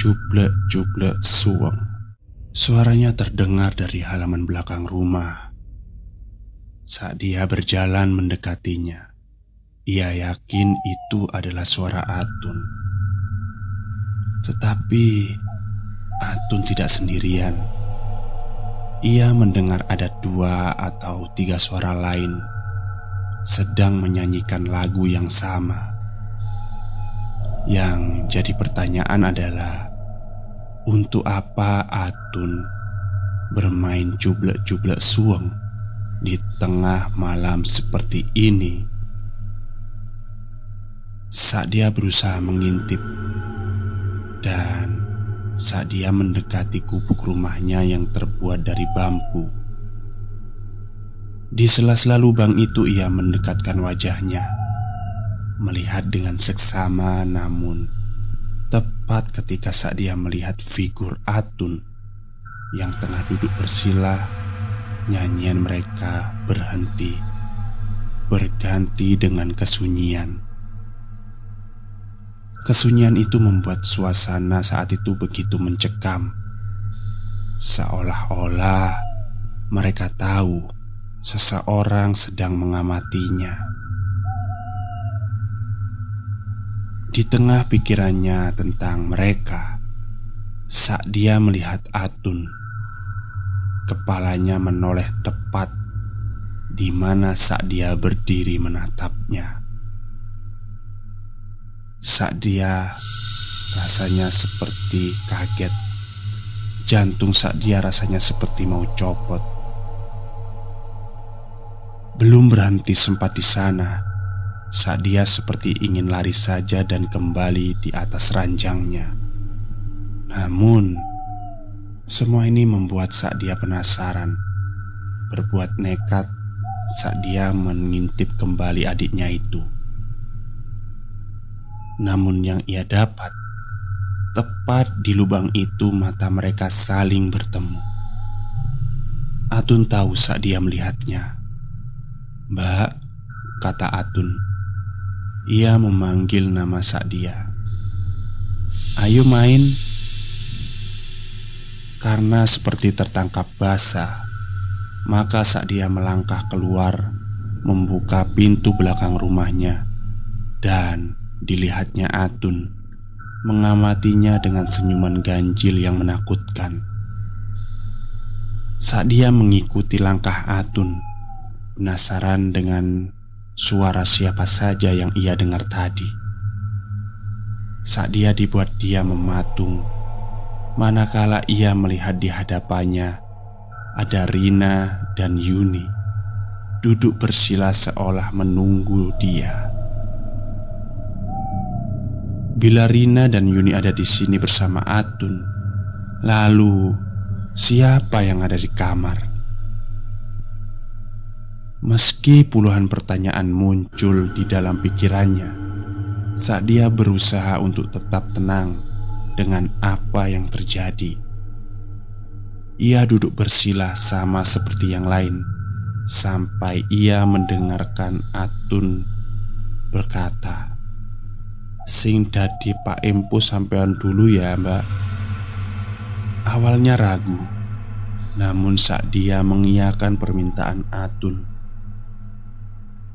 Jublek-jublek suweng. Suaranya terdengar dari halaman belakang rumah. Saat dia berjalan mendekatinya Ia yakin itu adalah suara Atun. Tetapi Atun tidak sendirian. Ia mendengar ada dua atau tiga suara lain sedang menyanyikan lagu yang sama. Yang jadi pertanyaan adalah, untuk apa Atun bermain jublek-jublek suang di tengah malam seperti ini? Saat dia berusaha mengintip dan saat dia mendekati gubuk rumahnya yang terbuat dari bambu Di sela-sela lubang itu ia mendekatkan wajahnya Melihat dengan seksama namun Tepat ketika saat dia melihat figur Atun Yang tengah duduk bersila Nyanyian mereka berhenti Berganti dengan kesunyian Kesunyian itu membuat suasana saat itu begitu mencekam. Seolah-olah mereka tahu seseorang sedang mengamatinya. Di tengah pikirannya tentang mereka, saat dia melihat Atun, kepalanya menoleh tepat di mana saat dia berdiri menatapnya. Saat dia rasanya seperti kaget Jantung saat dia rasanya seperti mau copot Belum berhenti sempat di sana. Saat dia seperti ingin lari saja dan kembali di atas ranjangnya. Namun Semua ini membuat saat dia penasaran. Berbuat nekat saat dia mengintip kembali adiknya itu. Namun yang ia dapat Tepat di lubang itu mata mereka saling bertemu. Atun tahu saat dia melihatnya Mbak, kata Atun. Ia memanggil nama Sadia. Ayo main. Karena seperti tertangkap basah Maka saat dia melangkah keluar Membuka pintu belakang rumahnya Dan Dilihatnya Atun Mengamatinya dengan senyuman ganjil yang menakutkan. Saat mengikuti langkah Atun Penasaran dengan suara siapa saja yang ia dengar tadi Saat dia dibuat dia mematung Manakala ia melihat di hadapannya Ada Rina dan Yuni Duduk bersila seolah menunggu dia Bila Rina dan Yuni ada di sini bersama Atun, lalu siapa yang ada di kamar? Meski puluhan pertanyaan muncul di dalam pikirannya saat dia berusaha untuk tetap tenang dengan apa yang terjadi, ia duduk bersila sama seperti yang lain sampai ia mendengarkan Atun berkata, Sing dadi Pak Empu sampean dulu ya mbak. Awalnya ragu Namun saat dia mengiyakan permintaan Atun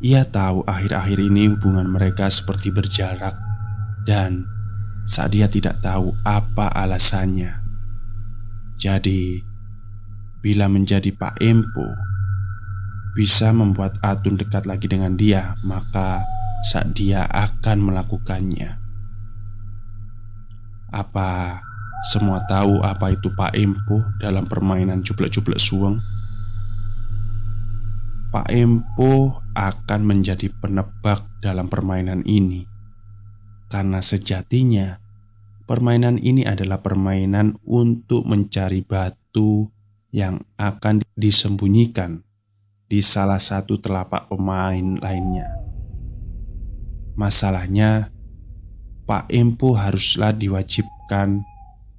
Ia tahu akhir-akhir ini hubungan mereka seperti berjarak Dan saat dia tidak tahu apa alasannya Jadi Bila menjadi Pak Empu bisa membuat Atun dekat lagi dengan dia, maka saat dia akan melakukannya. Apa semua tahu apa itu Pak Empo dalam permainan jublek-jublek suweng? Pak Empo akan menjadi penebak dalam permainan ini Karena sejatinya Permainan ini adalah permainan untuk mencari batu yang akan disembunyikan di salah satu telapak pemain lainnya. Masalahnya, Pak Empo haruslah diwajibkan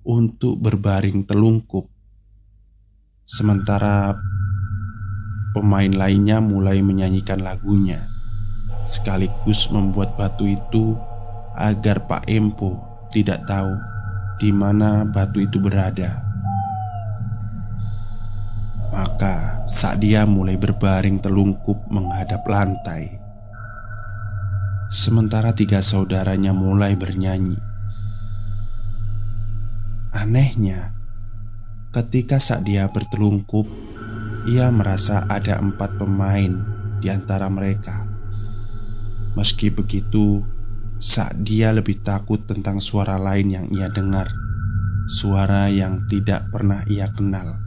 untuk berbaring telungkup, sementara pemain lainnya mulai menyanyikan lagunya, sekaligus membuat batu itu agar Pak Empo tidak tahu di mana batu itu berada. Maka saat dia mulai berbaring telungkup menghadap lantai Sementara tiga saudaranya mulai bernyanyi Anehnya Ketika saat dia bertelungkup Ia merasa ada empat pemain di antara mereka Meski begitu Saat dia lebih takut tentang suara lain yang ia dengar Suara yang tidak pernah ia kenal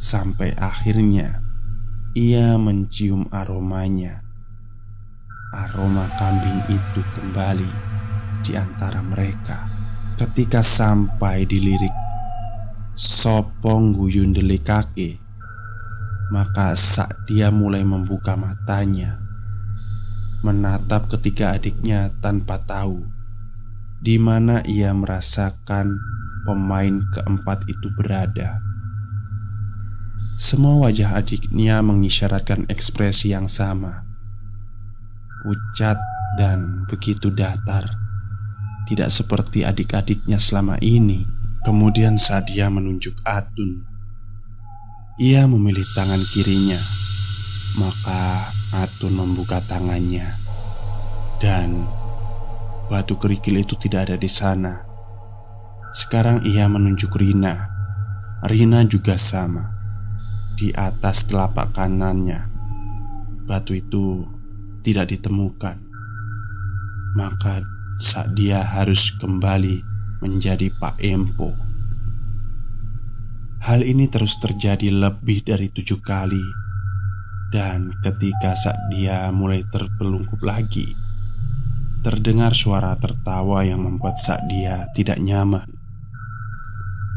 Sampai akhirnya ia mencium aromanya. Aroma kambing itu kembali di antara mereka ketika sampai di lirik Sopong guyun kaki Maka saat dia mulai membuka matanya Menatap ketiga adiknya tanpa tahu di mana ia merasakan pemain keempat itu berada. Semua wajah adiknya mengisyaratkan ekspresi yang sama. Pucat dan begitu datar. Tidak seperti adik-adiknya selama ini. Kemudian saat dia menunjuk Atun Ia memilih tangan kirinya Maka Atun membuka tangannya Dan Batu kerikil itu tidak ada di sana Sekarang ia menunjuk Rina Rina juga sama di atas telapak kanannya. Batu itu tidak ditemukan. Maka saat dia harus kembali menjadi Pak Empo. Hal ini terus terjadi lebih dari tujuh kali. Dan ketika saat dia mulai terpelungkup lagi Terdengar suara tertawa yang membuat saat dia tidak nyaman.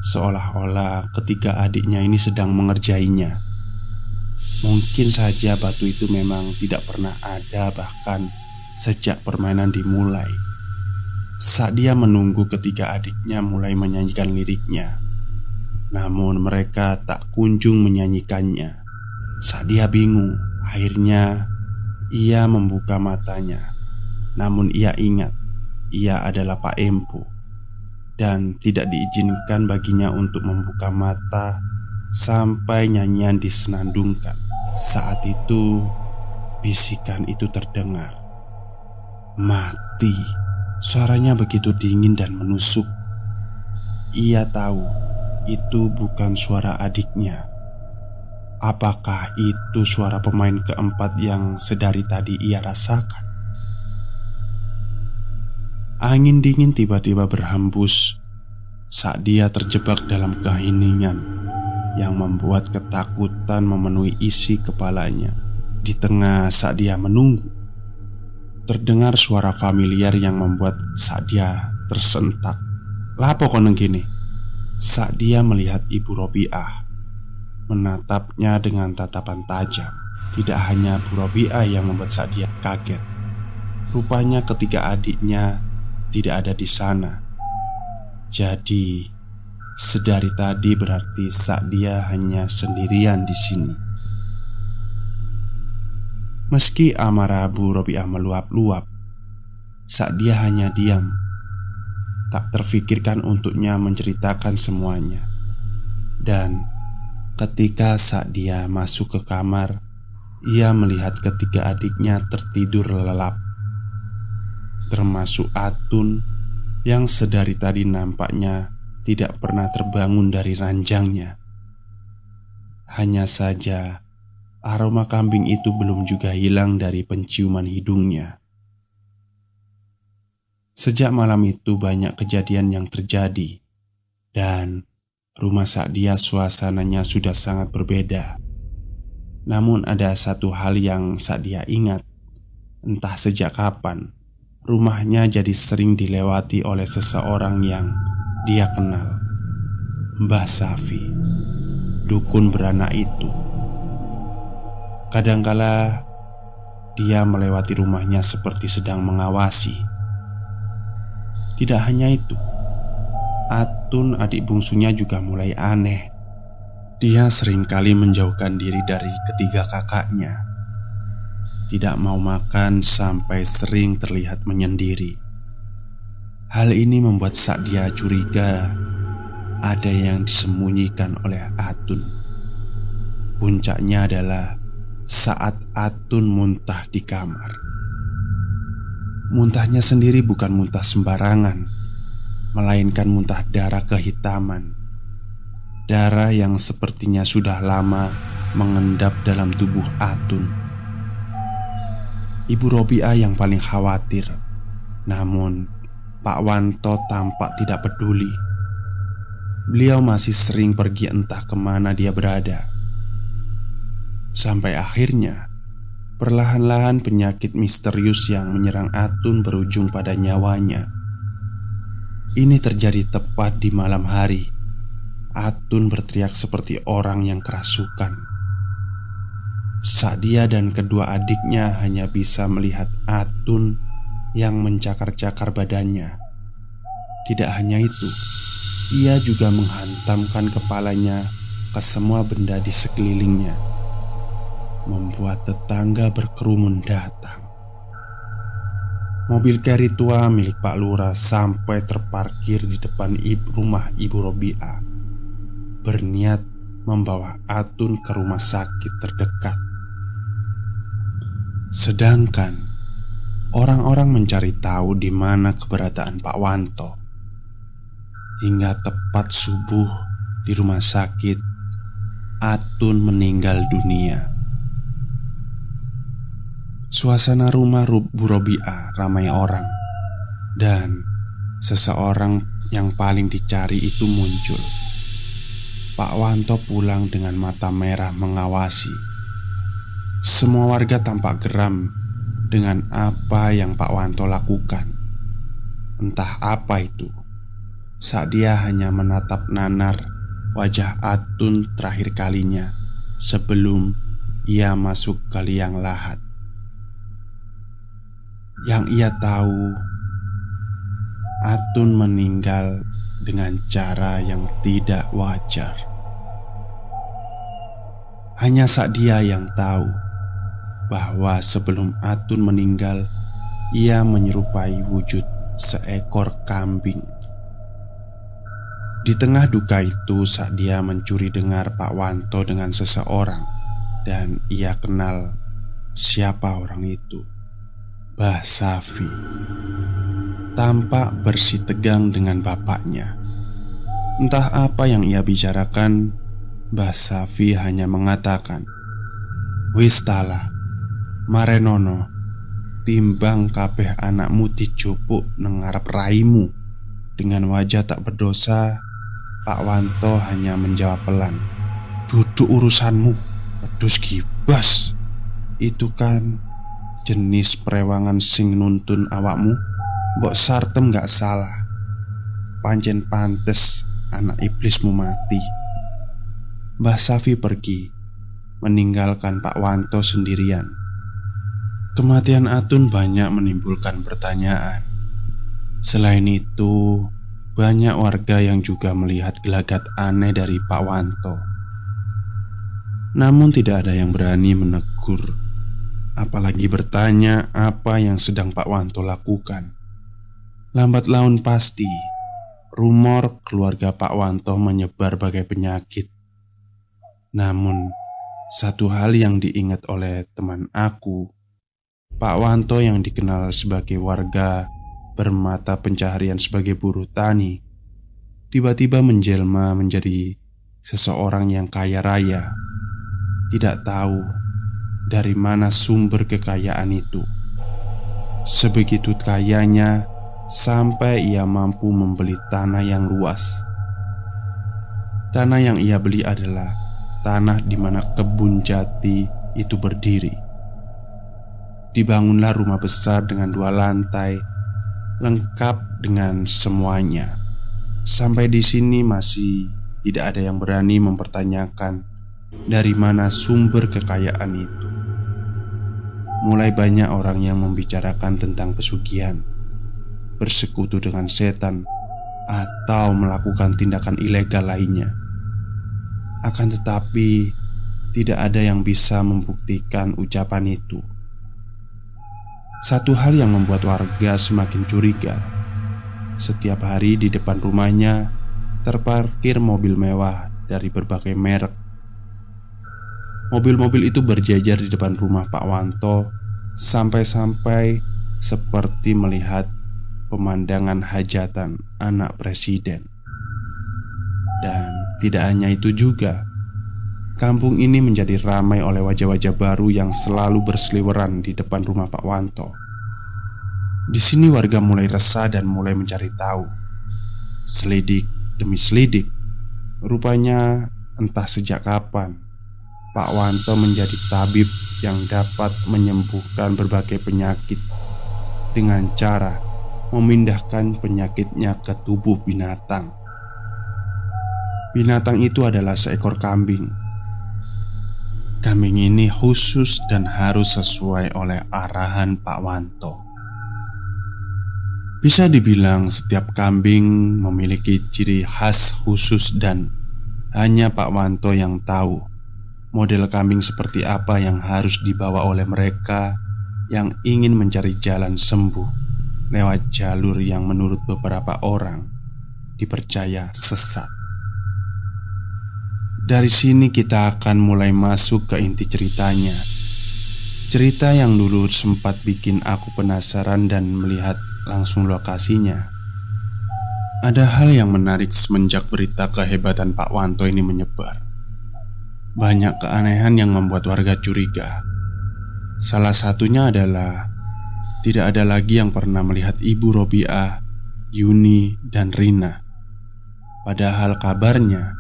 Seolah-olah ketiga adiknya ini sedang mengerjainya. Mungkin saja batu itu memang tidak pernah ada bahkan sejak permainan dimulai. Saat dia menunggu ketiga adiknya mulai menyanyikan liriknya Namun mereka tak kunjung menyanyikannya Saat dia bingung Akhirnya ia membuka matanya Namun ia ingat Ia adalah Pak Empu dan tidak diizinkan baginya untuk membuka mata sampai nyanyian disenandungkan. Saat itu, bisikan itu terdengar. Mati. Suaranya begitu dingin dan menusuk. Ia tahu itu bukan suara adiknya. Apakah itu suara pemain keempat yang sedari tadi ia rasakan? Angin dingin tiba-tiba berhembus saat dia terjebak dalam keheningan yang membuat ketakutan memenuhi isi kepalanya. Di tengah saat dia menunggu, terdengar suara familiar yang membuat saat dia tersentak. Lapo koneng gini? Saat dia melihat ibu Robiah menatapnya dengan tatapan tajam. Tidak hanya Bu Robiah yang membuat saat dia kaget. Rupanya ketiga adiknya tidak ada di sana. Jadi, sedari tadi berarti saat dia hanya sendirian di sini. Meski amarah Abu Robiah meluap-luap, saat dia hanya diam, tak terfikirkan untuknya menceritakan semuanya. Dan ketika saat dia masuk ke kamar, ia melihat ketiga adiknya tertidur lelap termasuk Atun yang sedari tadi nampaknya tidak pernah terbangun dari ranjangnya. Hanya saja aroma kambing itu belum juga hilang dari penciuman hidungnya. Sejak malam itu banyak kejadian yang terjadi dan rumah Sakdia suasananya sudah sangat berbeda. Namun ada satu hal yang Sakdia ingat, entah sejak kapan rumahnya jadi sering dilewati oleh seseorang yang dia kenal. Mbah Safi, dukun beranak itu. Kadangkala dia melewati rumahnya seperti sedang mengawasi tidak hanya itu, Atun adik bungsunya juga mulai aneh. Dia sering kali menjauhkan diri dari ketiga kakaknya. Tidak mau makan sampai sering terlihat menyendiri. Hal ini membuat dia curiga ada yang disembunyikan oleh Atun. Puncaknya adalah saat Atun muntah di kamar. Muntahnya sendiri bukan muntah sembarangan, melainkan muntah darah kehitaman. Darah yang sepertinya sudah lama mengendap dalam tubuh Atun. Ibu Robia yang paling khawatir, namun Pak Wanto tampak tidak peduli. Beliau masih sering pergi entah ke mana dia berada. Sampai akhirnya Perlahan-lahan penyakit misterius yang menyerang Atun berujung pada nyawanya. Ini terjadi tepat di malam hari. Atun berteriak seperti orang yang kerasukan. Saat dia dan kedua adiknya hanya bisa melihat Atun yang mencakar-cakar badannya. Tidak hanya itu, ia juga menghantamkan kepalanya ke semua benda di sekelilingnya membuat tetangga berkerumun datang. Mobil carry tua milik Pak Lurah sampai terparkir di depan ibu rumah Ibu Robia. Berniat membawa Atun ke rumah sakit terdekat. Sedangkan orang-orang mencari tahu di mana keberadaan Pak Wanto. Hingga tepat subuh di rumah sakit, Atun meninggal dunia. Suasana rumah Bu Robia ramai orang. Dan seseorang yang paling dicari itu muncul. Pak Wanto pulang dengan mata merah mengawasi. Semua warga tampak geram dengan apa yang Pak Wanto lakukan. Entah apa itu. Saat dia hanya menatap nanar wajah Atun terakhir kalinya Sebelum ia masuk ke liang lahat yang ia tahu, Atun meninggal dengan cara yang tidak wajar. Hanya saat dia yang tahu bahwa sebelum Atun meninggal, ia menyerupai wujud seekor kambing. Di tengah duka itu, saat dia mencuri dengar Pak Wanto dengan seseorang, dan ia kenal siapa orang itu. Bah Safi. Tampak bersih tegang dengan bapaknya. Entah apa yang ia bicarakan Bah Safi hanya mengatakan Wistala Marenono Timbang kabeh anakmu dicupuk nengarap raimu. Dengan wajah tak berdosa Pak Wanto hanya menjawab pelan Duduk urusanmu Pedus gibas Itu kan jenis perewangan sing nuntun awakmu Mbok sartem gak salah. Pancen pantes anak iblismu mati. Mbah Safi pergi Meninggalkan Pak Wanto sendirian. Kematian Atun banyak menimbulkan pertanyaan. Selain itu Banyak warga yang juga melihat gelagat aneh dari Pak Wanto. Namun tidak ada yang berani menegur apalagi bertanya apa yang sedang Pak Wanto lakukan. Lambat laun pasti rumor keluarga Pak Wanto menyebar bagai penyakit. Namun, satu hal yang diingat oleh teman aku, Pak Wanto yang dikenal sebagai warga bermata pencaharian sebagai buruh tani, tiba-tiba menjelma menjadi seseorang yang kaya raya. Tidak tahu dari mana sumber kekayaan itu. Sebegitu kayanya sampai ia mampu membeli tanah yang luas. Tanah yang ia beli adalah tanah di mana kebun jati itu berdiri. Dibangunlah rumah besar dengan dua lantai, lengkap dengan semuanya. Sampai di sini masih tidak ada yang berani mempertanyakan dari mana sumber kekayaan itu. Mulai banyak orang yang membicarakan tentang pesugihan, bersekutu dengan setan, atau melakukan tindakan ilegal lainnya. Akan tetapi, tidak ada yang bisa membuktikan ucapan itu. Satu hal yang membuat warga semakin curiga setiap hari di depan rumahnya terparkir mobil mewah dari berbagai merek. Mobil-mobil itu berjajar di depan rumah Pak Wanto sampai-sampai seperti melihat pemandangan hajatan anak presiden. Dan tidak hanya itu juga, kampung ini menjadi ramai oleh wajah-wajah baru yang selalu berseliweran di depan rumah Pak Wanto. Di sini warga mulai resah dan mulai mencari tahu. Selidik demi selidik, rupanya entah sejak kapan Pak Wanto menjadi tabib yang dapat menyembuhkan berbagai penyakit dengan cara memindahkan penyakitnya ke tubuh binatang. Binatang itu adalah seekor kambing. Kambing ini khusus dan harus sesuai oleh arahan Pak Wanto. Bisa dibilang setiap kambing memiliki ciri khas khusus dan hanya Pak Wanto yang tahu model kambing seperti apa yang harus dibawa oleh mereka yang ingin mencari jalan sembuh lewat jalur yang menurut beberapa orang dipercaya sesat. Dari sini kita akan mulai masuk ke inti ceritanya. Cerita yang dulu sempat bikin aku penasaran dan melihat langsung lokasinya. Ada hal yang menarik semenjak berita kehebatan Pak Wanto ini menyebar. Banyak keanehan yang membuat warga curiga. Salah satunya adalah tidak ada lagi yang pernah melihat Ibu Robiah, Yuni, dan Rina. Padahal kabarnya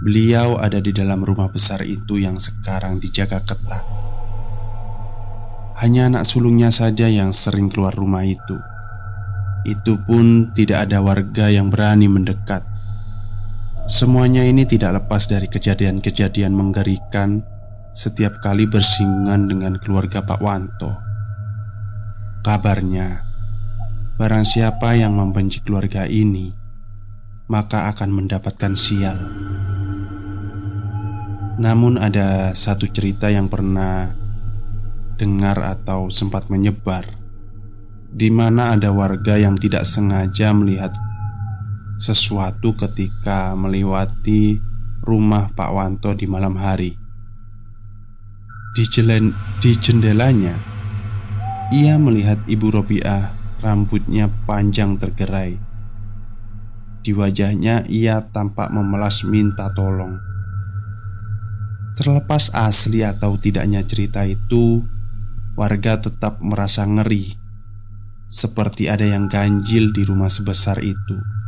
beliau ada di dalam rumah besar itu yang sekarang dijaga ketat. Hanya anak sulungnya saja yang sering keluar rumah itu. Itu pun tidak ada warga yang berani mendekat. Semuanya ini tidak lepas dari kejadian-kejadian mengerikan setiap kali bersinggungan dengan keluarga Pak Wanto. Kabarnya, barang siapa yang membenci keluarga ini, maka akan mendapatkan sial. Namun, ada satu cerita yang pernah dengar atau sempat menyebar di mana ada warga yang tidak sengaja melihat sesuatu ketika melewati rumah Pak Wanto di malam hari. Di, jelen, di jendelanya, ia melihat Ibu Robiah rambutnya panjang tergerai. Di wajahnya ia tampak memelas minta tolong. Terlepas asli atau tidaknya cerita itu, warga tetap merasa ngeri seperti ada yang ganjil di rumah sebesar itu.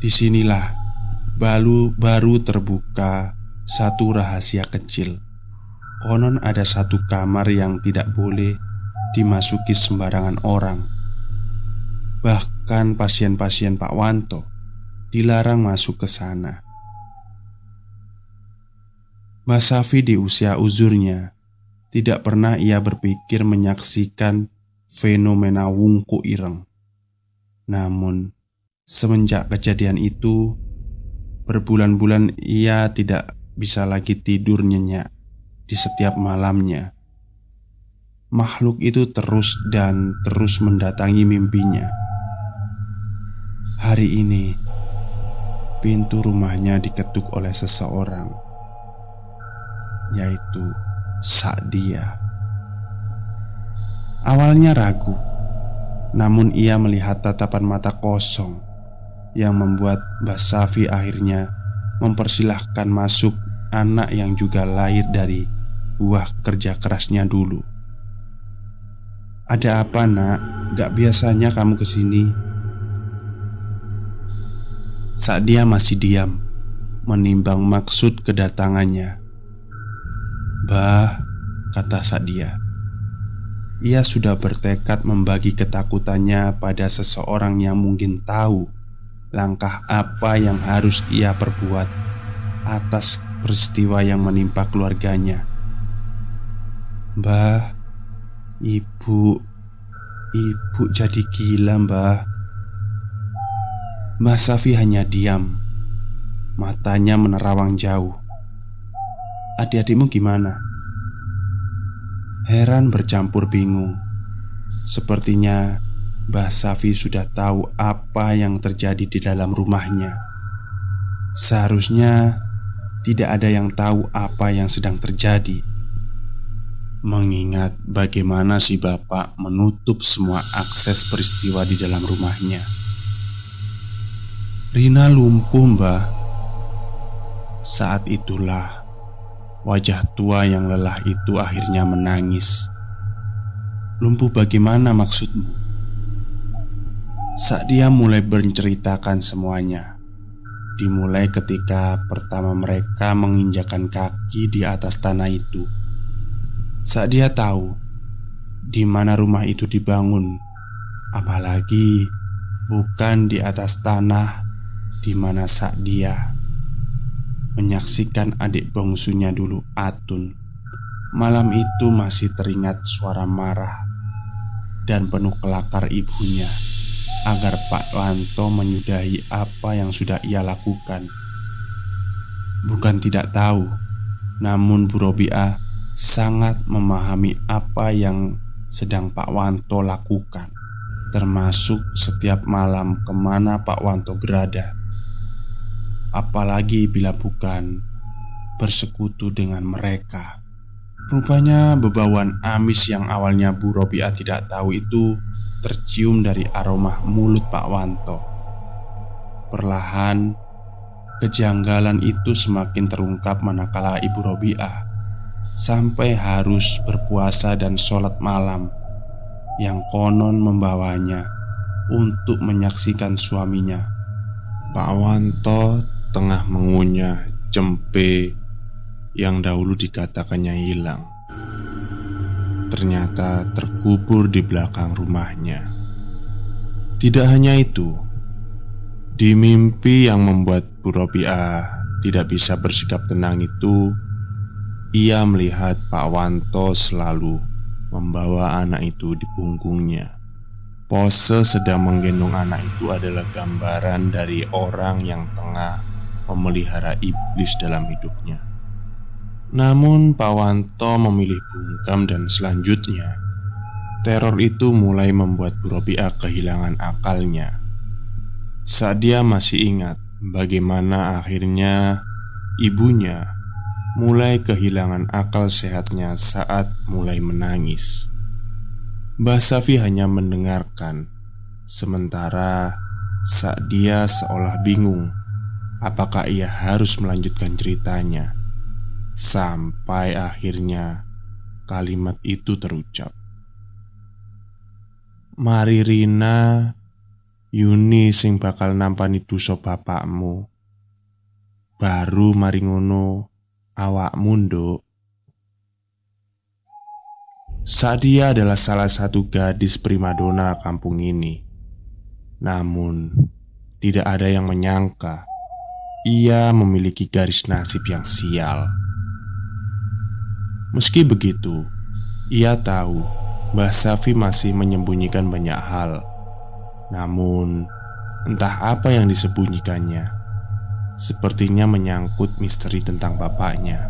Di sinilah baru baru terbuka satu rahasia kecil. Konon ada satu kamar yang tidak boleh dimasuki sembarangan orang. Bahkan pasien-pasien Pak Wanto dilarang masuk ke sana. Mas Safi di usia uzurnya tidak pernah ia berpikir menyaksikan fenomena wungku ireng. Namun, semenjak kejadian itu, berbulan-bulan ia tidak bisa lagi tidur nyenyak di setiap malamnya. Makhluk itu terus dan terus mendatangi mimpinya. Hari ini, pintu rumahnya diketuk oleh seseorang, yaitu Sadia. Awalnya ragu, namun ia melihat tatapan mata kosong yang membuat Mbak Safi akhirnya mempersilahkan masuk anak yang juga lahir dari buah kerja kerasnya dulu. Ada apa nak? Gak biasanya kamu ke sini Saat dia masih diam Menimbang maksud kedatangannya Bah, kata Sadia Ia sudah bertekad membagi ketakutannya pada seseorang yang mungkin tahu Langkah apa yang harus ia perbuat Atas peristiwa yang menimpa keluarganya? Bah, Ibu Ibu jadi gila mbah. Mbah Safi hanya diam. Matanya menerawang jauh. Adik-adikmu gimana? Heran bercampur bingung. Sepertinya Mbah Safi sudah tahu apa yang terjadi di dalam rumahnya. Seharusnya tidak ada yang tahu apa yang sedang terjadi. Mengingat bagaimana si bapak menutup semua akses peristiwa di dalam rumahnya. Rina lumpuh mbah. Saat itulah Wajah tua yang lelah itu akhirnya menangis. Lumpuh bagaimana maksudmu? Saat dia mulai berceritakan semuanya Dimulai ketika pertama mereka menginjakan kaki di atas tanah itu saat dia tahu di mana rumah itu dibangun, apalagi bukan di atas tanah di mana saat dia menyaksikan adik bungsunya dulu Atun. Malam itu masih teringat suara marah dan penuh kelakar ibunya agar Pak Wanto menyudahi apa yang sudah ia lakukan. Bukan tidak tahu, namun Bu Robiah sangat memahami apa yang sedang Pak Wanto lakukan, termasuk setiap malam ke mana Pak Wanto berada. Apalagi bila bukan bersekutu dengan mereka. Rupanya bebawan amis yang awalnya Bu Robia tidak tahu itu tercium dari aroma mulut Pak Wanto. Perlahan, kejanggalan itu semakin terungkap manakala Ibu Robiah sampai harus berpuasa dan sholat malam yang konon membawanya untuk menyaksikan suaminya. Pak Wanto tengah mengunyah cempe yang dahulu dikatakannya hilang. Ternyata terkubur di belakang rumahnya. Tidak hanya itu, di mimpi yang membuat Bu Robiah tidak bisa bersikap tenang itu, ia melihat Pak Wanto selalu membawa anak itu di punggungnya. Pose sedang menggendong anak itu adalah gambaran dari orang yang tengah memelihara iblis dalam hidupnya. Namun Pak Wanto memilih bungkam dan selanjutnya Teror itu mulai membuat Bu Robiah kehilangan akalnya Saat dia masih ingat bagaimana akhirnya ibunya mulai kehilangan akal sehatnya saat mulai menangis. Mbah Safi hanya mendengarkan, sementara saat dia seolah bingung apakah ia harus melanjutkan ceritanya. Sampai akhirnya kalimat itu terucap. Mari Rina, Yuni sing bakal nampani dosa bapakmu. Baru mari ngono awak mundo Sadia adalah salah satu gadis primadona kampung ini Namun Tidak ada yang menyangka Ia memiliki garis nasib yang sial Meski begitu Ia tahu Mbah Safi masih menyembunyikan banyak hal. Namun Entah apa yang disembunyikannya Sepertinya menyangkut misteri tentang bapaknya.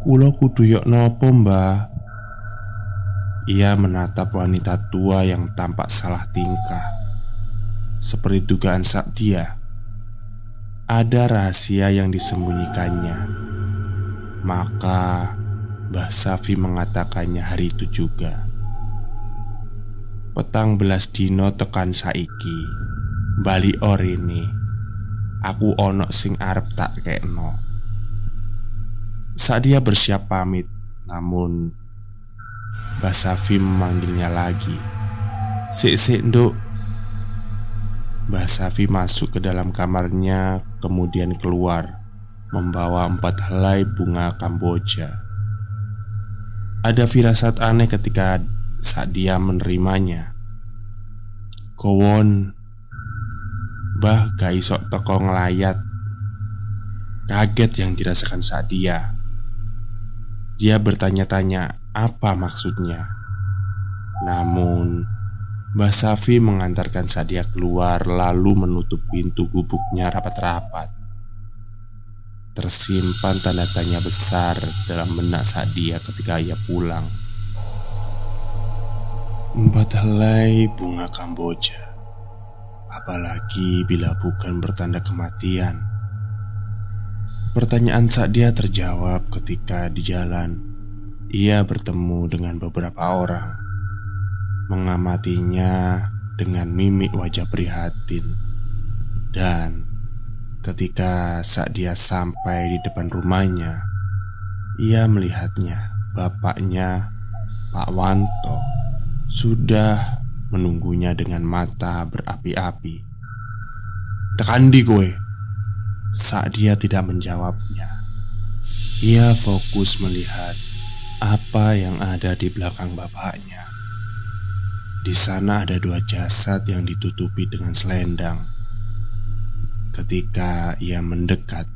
Kulo kudu yok nopo mbah? Ia menatap wanita tua yang tampak salah tingkah. Seperti dugaan saat dia Ada rahasia yang disembunyikannya Maka Mbah Safi mengatakannya hari itu juga Petang belas dino tekan saiki Bali orini Aku ono sing arep tak kekno Saat dia bersiap pamit, namun Mbak Safi memanggilnya lagi. Sik sik nduk. Mbak Safi masuk ke dalam kamarnya, kemudian keluar membawa empat helai bunga kamboja. Ada firasat aneh ketika saat dia menerimanya. Kowon, Bah gak isok teko ngelayat Kaget yang dirasakan saat dia Dia bertanya-tanya apa maksudnya Namun Mbah Safi mengantarkan Sadia keluar lalu menutup pintu gubuknya rapat-rapat Tersimpan tanda tanya besar dalam benak Sadia ketika ia pulang. Empat helai bunga Kamboja. Apalagi bila bukan bertanda kematian. Pertanyaan Sadia terjawab ketika di jalan Ia bertemu dengan beberapa orang Mengamatinya dengan mimik wajah prihatin Dan ketika saat dia sampai di depan rumahnya Ia melihatnya Bapaknya Pak Wanto Sudah menunggunya dengan mata berapi-api. Tekan di gue. Saat dia tidak menjawabnya, ia fokus melihat apa yang ada di belakang bapaknya. Di sana ada dua jasad yang ditutupi dengan selendang. Ketika ia mendekat,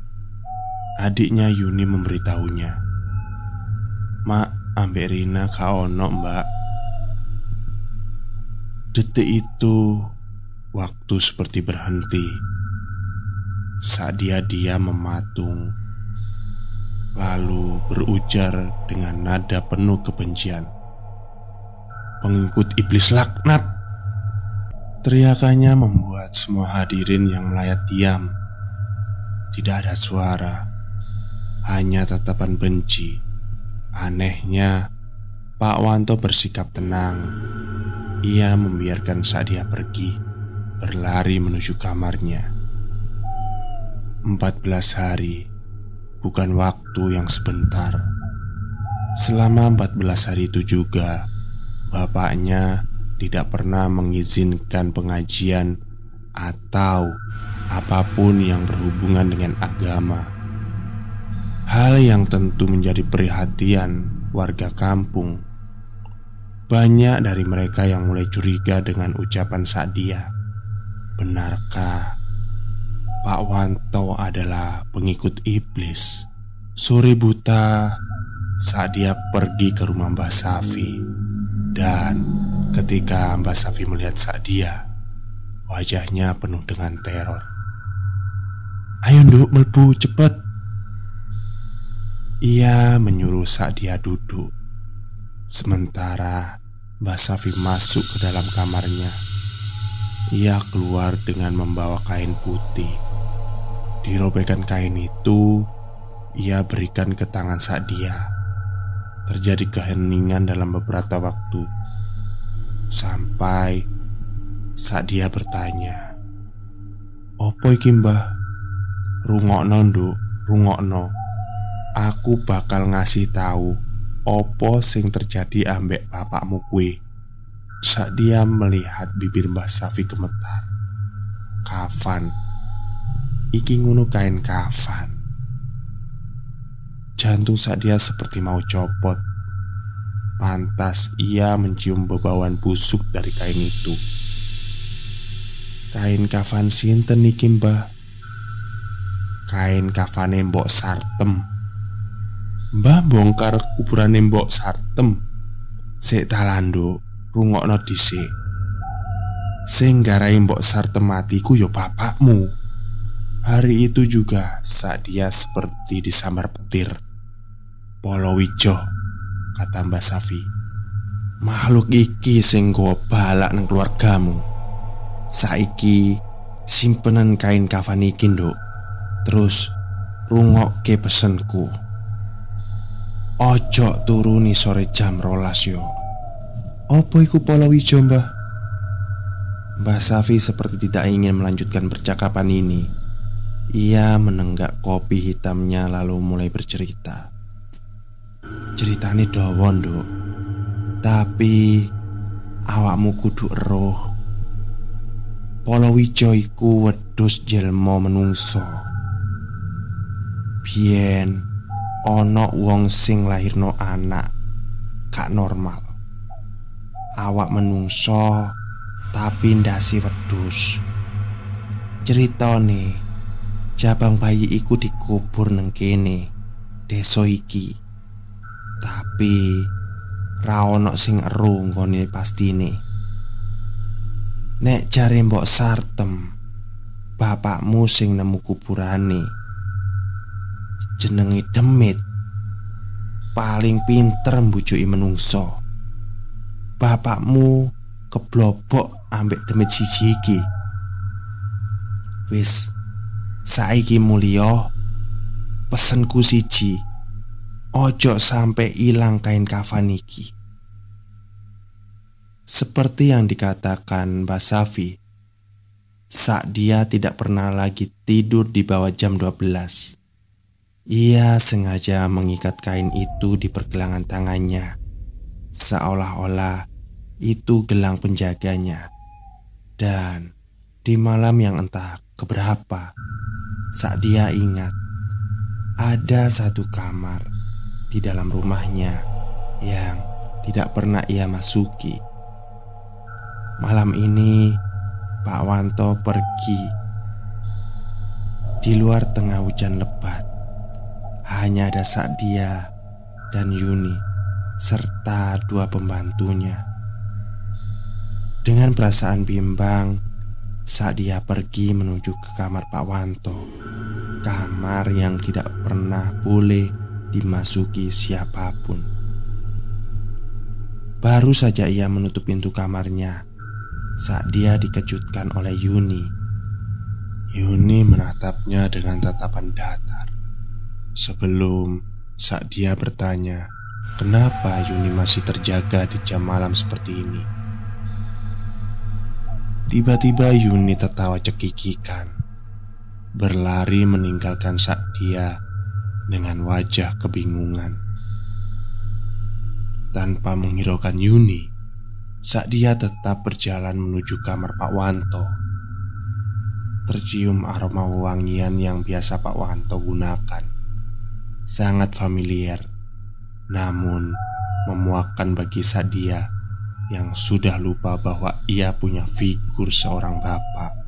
adiknya Yuni memberitahunya, "Mak, ambek Rina kaono, Mbak." Detik itu, waktu seperti berhenti saat dia dia mematung, lalu berujar dengan nada penuh kebencian. Pengikut iblis laknat. Teriakannya membuat semua hadirin yang melayat diam. Tidak ada suara, hanya tatapan benci. Anehnya, Pak Wanto bersikap tenang ia membiarkan saat dia pergi Berlari menuju kamarnya 14 hari Bukan waktu yang sebentar Selama 14 hari itu juga Bapaknya tidak pernah mengizinkan pengajian Atau apa pun yang berhubungan dengan agama Hal yang tentu menjadi perhatian warga kampung banyak dari mereka yang mulai curiga dengan ucapan Sadia. Benarkah Pak Wanto adalah pengikut iblis? Sore buta saat dia pergi ke rumah Mbak Safi Dan ketika Mbak Safi melihat Sadia Wajahnya penuh dengan teror Ayo nduk melbu cepet Ia menyuruh Sadia duduk Sementara Mbak Safi masuk ke dalam kamarnya. Ia keluar dengan membawa kain putih. Dirobekan kain itu, ia berikan ke tangan Sadia. Terjadi keheningan dalam beberapa waktu. Sampai saat dia bertanya, "Opo iki, Mbah?" "Rungokno, Nduk, rungokno. Aku bakal ngasih tahu Opo sing terjadi ambek bapakmu kue Saat dia melihat bibir Mbah Safi gemetar Kafan Iki ngunu kain kafan Jantung saat dia seperti mau copot Pantas ia mencium bebauan busuk dari kain itu Kain kafan sinten niki mbah Kain kafane mbok sartem Mbah bongkar kuburan mbok Sartem. Sik talando, rungokno dhisik. Sing garai mbok Sartem matiku yo bapakmu. Hari itu juga saat dia seperti disambar petir. Polo wijo, kata Mbak Safi. Makhluk iki sing go balak nang keluargamu. Saiki simpenan kain kafan iki, Nduk. Terus rungokke pesenku. Ojo turuni sore jam rolas yo Opo iku Polowijo mbah? Mbah Safi seperti tidak ingin melanjutkan percakapan ini Ia menenggak kopi hitamnya lalu mulai bercerita Ceritane dawa, Nduk. Tapi awakmu kudu eruh. Polowijo iku wedhus jelma menungso. Biyen ana wong sing lahirno anak gak normal. Awak menungso tapi ndasi wedhus. Ceritane jabang bayi iku dikubur neng kene, desa iki. Tapi ra ono sing eru nggone pastine. Nek jare mbok sartem, bapakmu sing nemu kuburane. Jenenge Demit. Paling pinter mbujuki menungso. Bapakmu keblobok ambek Demit siji iki. Wis saiki mulya pesenku siji. Ojo sampai hilang kain kafan iki. Seperti yang dikatakan Mbak Safi, saat dia tidak pernah lagi tidur di bawah jam 12. Ia sengaja mengikat kain itu di pergelangan tangannya, seolah-olah itu gelang penjaganya. Dan di malam yang entah keberapa, saat dia ingat ada satu kamar di dalam rumahnya yang tidak pernah ia masuki. Malam ini, Pak Wanto pergi di luar tengah hujan lebat. Hanya ada Sakdia dan Yuni serta dua pembantunya. Dengan perasaan bimbang, Sakdia pergi menuju ke kamar Pak Wanto. Kamar yang tidak pernah boleh dimasuki siapa pun. Baru saja ia menutup pintu kamarnya saat dia dikejutkan oleh Yuni. Yuni menatapnya dengan tatapan datar. Sebelum saat dia bertanya, kenapa Yuni masih terjaga di jam malam seperti ini? Tiba-tiba Yuni tertawa cekikikan, berlari meninggalkan dia dengan wajah kebingungan. Tanpa menghiraukan Yuni, saat dia tetap berjalan menuju kamar Pak Wanto. Tercium aroma wangian yang biasa Pak Wanto gunakan. Sangat familiar, namun memuakkan bagi Sadia yang sudah lupa bahwa ia punya figur seorang bapak.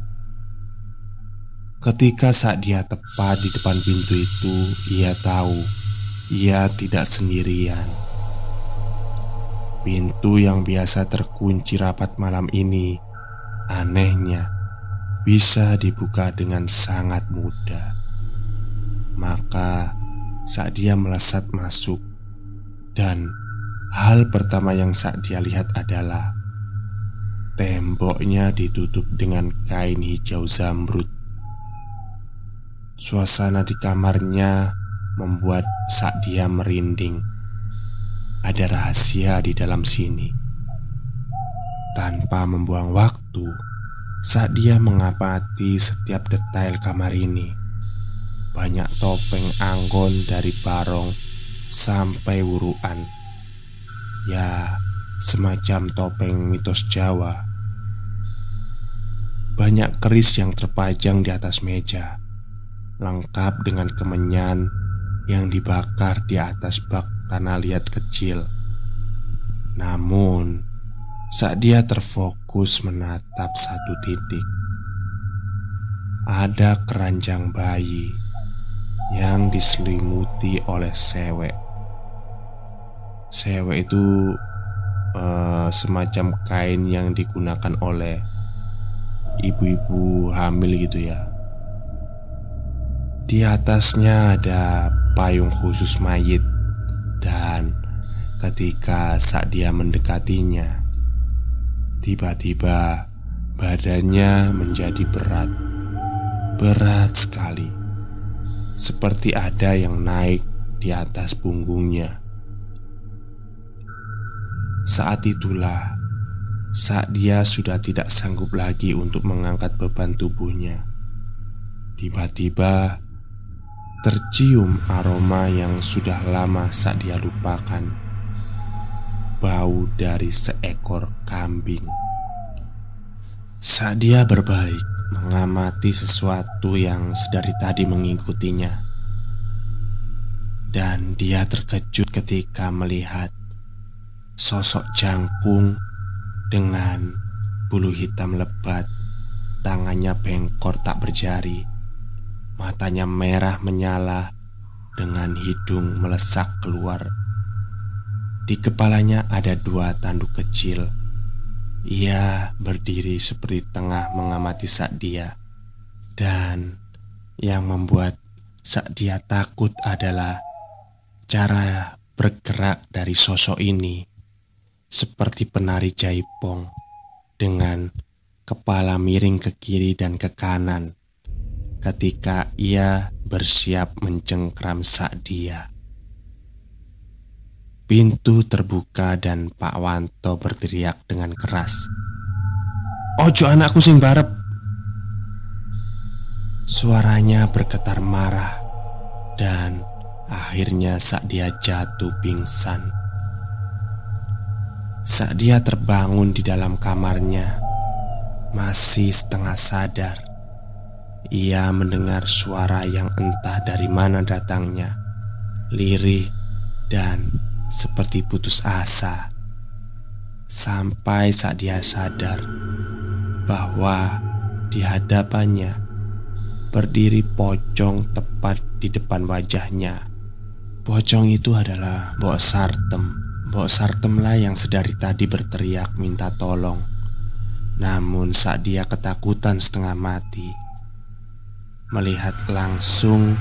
Ketika saat dia tepat di depan pintu itu, ia tahu ia tidak sendirian. Pintu yang biasa terkunci rapat malam ini, anehnya bisa dibuka dengan sangat mudah. Maka, saat dia melesat masuk, dan hal pertama yang saat dia lihat adalah temboknya ditutup dengan kain hijau zamrud Suasana di kamarnya membuat saat dia merinding. Ada rahasia di dalam sini. Tanpa membuang waktu, saat dia mengamati setiap detail kamar ini, banyak topeng anggon dari barong sampai wuruan. Ya, semacam topeng mitos Jawa. Banyak keris yang terpajang di atas meja lengkap dengan kemenyan yang dibakar di atas bak tanah liat kecil. Namun, saat dia terfokus menatap satu titik, ada keranjang bayi yang diselimuti oleh sewek. Sewek itu uh, semacam kain yang digunakan oleh ibu-ibu hamil gitu ya di atasnya ada payung khusus mayit dan ketika saat dia mendekatinya, tiba-tiba badannya menjadi berat. Berat sekali. Seperti ada yang naik di atas punggungnya. Saat itulah saat dia sudah tidak sanggup lagi untuk mengangkat beban tubuhnya. Tiba-tiba tercium aroma yang sudah lama saat dia lupakan. Bau dari seekor kambing. Saat dia berbalik mengamati sesuatu yang sedari tadi mengikutinya, dan dia terkejut ketika melihat sosok jangkung dengan bulu hitam lebat, tangannya bengkor tak berjari Matanya merah menyala dengan hidung melesak keluar. Di kepalanya ada dua tanduk kecil. Ia berdiri seperti tengah mengamati dia, Dan yang membuat dia takut adalah cara bergerak dari sosok ini seperti penari jaipong dengan kepala miring ke kiri dan ke kanan ketika ia bersiap mencengkram dia. Pintu terbuka dan Pak Wanto berteriak dengan keras. Ojo anakku sing barep. Suaranya bergetar marah dan akhirnya saat dia jatuh pingsan. Saat dia terbangun di dalam kamarnya, masih setengah sadar. Ia mendengar suara yang entah dari mana datangnya, lirih dan seperti putus asa. Sampai saat dia sadar bahwa di hadapannya berdiri pocong tepat di depan wajahnya. Pocong itu adalah Mbok Sartem. Mbok Sartem lah yang sedari tadi berteriak minta tolong. Namun saat dia ketakutan setengah mati, melihat langsung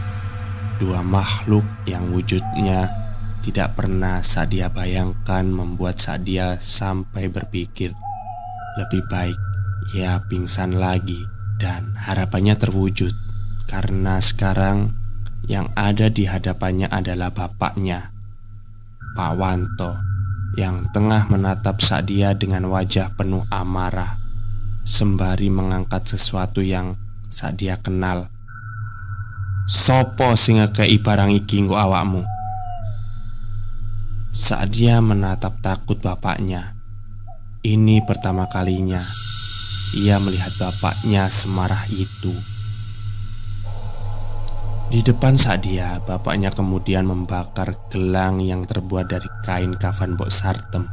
dua makhluk yang wujudnya tidak pernah Sadia bayangkan membuat Sadia sampai berpikir lebih baik ia pingsan lagi. Dan harapannya terwujud karena sekarang yang ada di hadapannya adalah bapaknya Pak Wanto yang tengah menatap Sadia dengan wajah penuh amarah sembari mengangkat sesuatu yang Sadia kenal Sopo sing ngekei barang iki nggo awakmu? Saat dia menatap takut bapaknya Ini pertama kalinya Ia melihat bapaknya semarah itu. Di depan saat dia Bapaknya kemudian membakar gelang yang terbuat dari kain kafan bok sartem.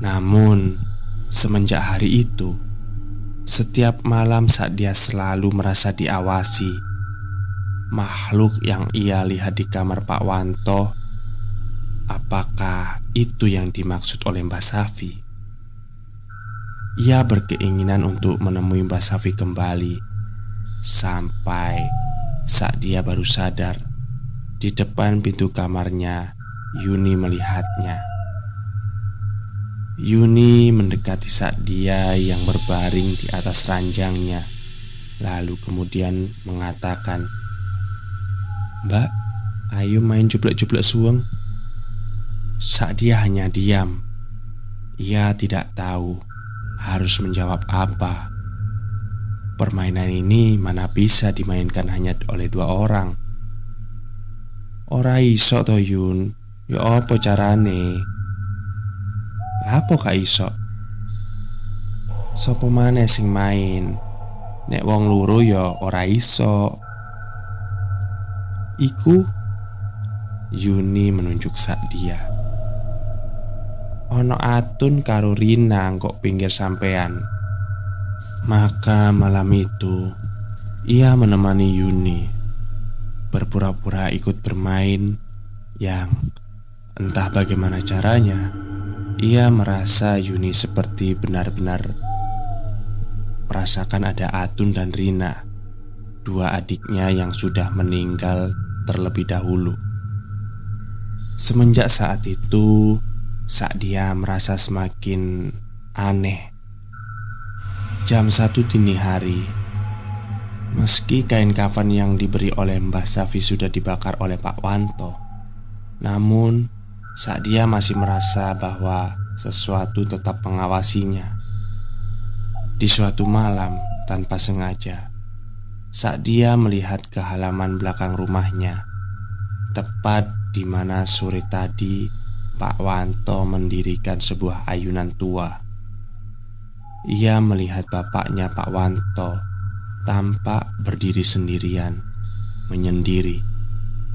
Namun Semenjak hari itu setiap malam saat dia selalu merasa diawasi Makhluk yang ia lihat di kamar Pak Wanto Apakah itu yang dimaksud oleh Mbak Safi? Ia berkeinginan untuk menemui Mbak Safi kembali Sampai saat dia baru sadar Di depan pintu kamarnya Yuni melihatnya Yuni mendekati saat yang berbaring di atas ranjangnya Lalu kemudian mengatakan Mbak, ayo main jublek-jublek suweng. Saat hanya diam. Ia tidak tahu harus menjawab apa. Permainan ini mana bisa dimainkan hanya oleh dua orang? Ora iso to Yun. Ya apa carane Lapo kak iso? Sopo mana sing main? Nek wong luru ya ora iso. Iku Yuni menunjuk sak dia. Ono atun karo Rina kok pinggir sampean. Maka malam itu ia menemani Yuni berpura-pura ikut bermain yang entah bagaimana caranya ia merasa Yuni seperti benar-benar merasakan ada Atun dan Rina, dua adiknya yang sudah meninggal terlebih dahulu. Semenjak saat itu, saat dia merasa semakin aneh. Jam satu dini hari, meski kain kafan yang diberi oleh Mbah Safi sudah dibakar oleh Pak Wanto, namun saat dia masih merasa bahwa sesuatu tetap mengawasinya. Di suatu malam tanpa sengaja, saat dia melihat ke halaman belakang rumahnya, tepat di mana sore tadi Pak Wanto mendirikan sebuah ayunan tua. Ia melihat bapaknya Pak Wanto tampak berdiri sendirian, menyendiri,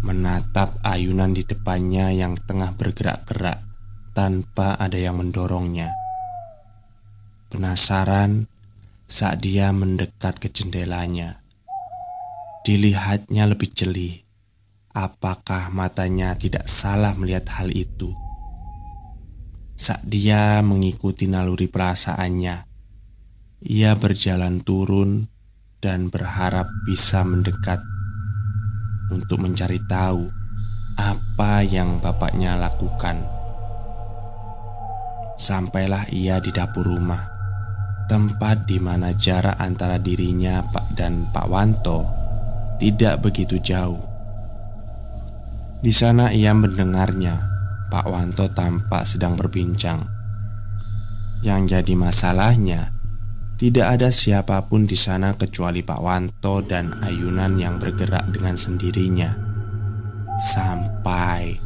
menatap ayunan di depannya yang tengah bergerak-gerak tanpa ada yang mendorongnya. Penasaran saat dia mendekat ke jendelanya Dilihatnya lebih jeli. Apakah matanya tidak salah melihat hal itu? Saat dia mengikuti naluri perasaannya, ia berjalan turun dan berharap bisa mendekat untuk mencari tahu apa yang bapaknya lakukan. Sampailah ia di dapur rumah, tempat di mana jarak antara dirinya Pak dan Pak Wanto tidak begitu jauh. Di sana ia mendengarnya. Pak Wanto tampak sedang berbincang. Yang jadi masalahnya, tidak ada siapa pun di sana kecuali Pak Wanto dan ayunan yang bergerak dengan sendirinya. Sampai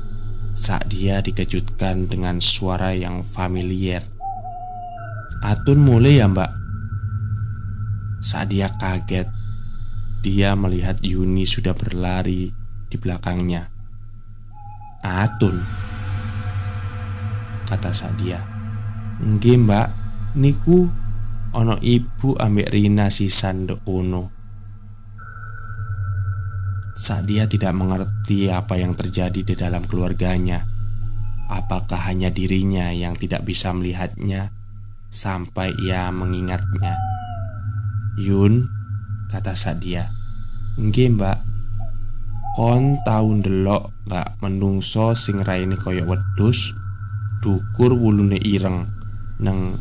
saat dia dikejutkan dengan suara yang familiar. Atun mulai ya mbak Saat dia kaget dia melihat Yuni sudah berlari di belakangnya. Atun, kata Sadia. Nggih mbak, niku ono ibu ambek Rina sisan ndek kono. Sadia tidak mengerti apa yang terjadi di dalam keluarganya. Apakah hanya dirinya yang tidak bisa melihatnya sampai ia mengingatnya? Yun, kata Sadia. Nggih, Mbak. Kon tau ndelok gak menungso sing raine kaya wedhus, dukur wulune ireng, neng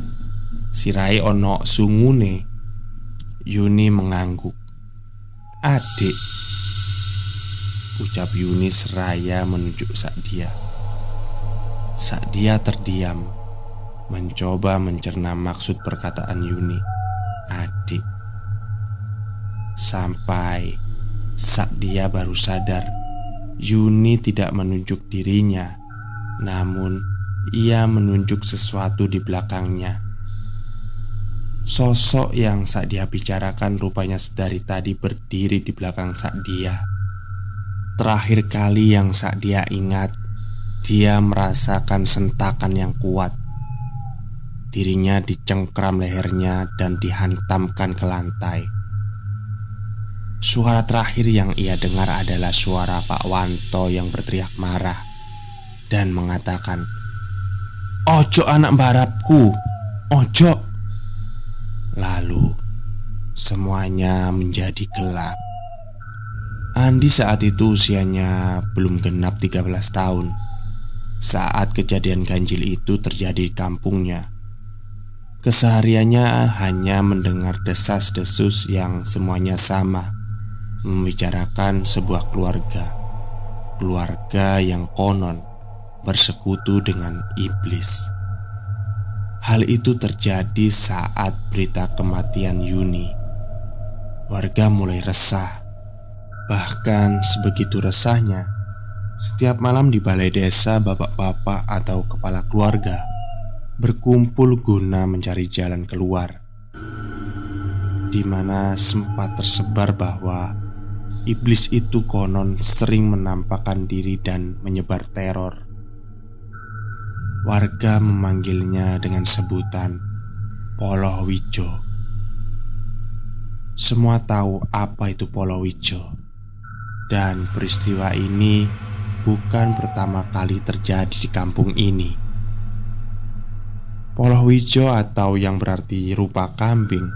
sirai ono sungune. Yuni mengangguk. Adik Ucap Yuni seraya menunjuk Sadia Sadia terdiam Mencoba mencerna maksud perkataan Yuni Adik Sampai saat dia baru sadar Yuni tidak menunjuk dirinya Namun ia menunjuk sesuatu di belakangnya Sosok yang saat dia bicarakan rupanya sedari tadi berdiri di belakang saat dia. Terakhir kali yang saat dia ingat Dia merasakan sentakan yang kuat. Dirinya dicengkram lehernya dan dihantamkan ke lantai. Suara terakhir yang ia dengar adalah suara Pak Wanto yang berteriak marah dan mengatakan, "Ojo anak barapku, ojo!" Lalu semuanya menjadi gelap. Andi saat itu usianya belum genap 13 tahun Saat kejadian ganjil itu terjadi di kampungnya Kesehariannya hanya mendengar desas-desus yang semuanya sama membicarakan sebuah keluarga, keluarga yang konon bersekutu dengan iblis. Hal itu terjadi saat berita kematian Yuni. Warga mulai resah, bahkan sebegitu resahnya. Setiap malam di balai desa, bapak-bapak atau kepala keluarga berkumpul guna mencari jalan keluar, di mana sempat tersebar bahwa Iblis itu konon sering menampakkan diri dan menyebar teror. Warga memanggilnya dengan sebutan Polowijo. Semua tahu apa itu Polowijo, dan peristiwa ini bukan pertama kali terjadi di kampung ini. Polowijo atau yang berarti rupa kambing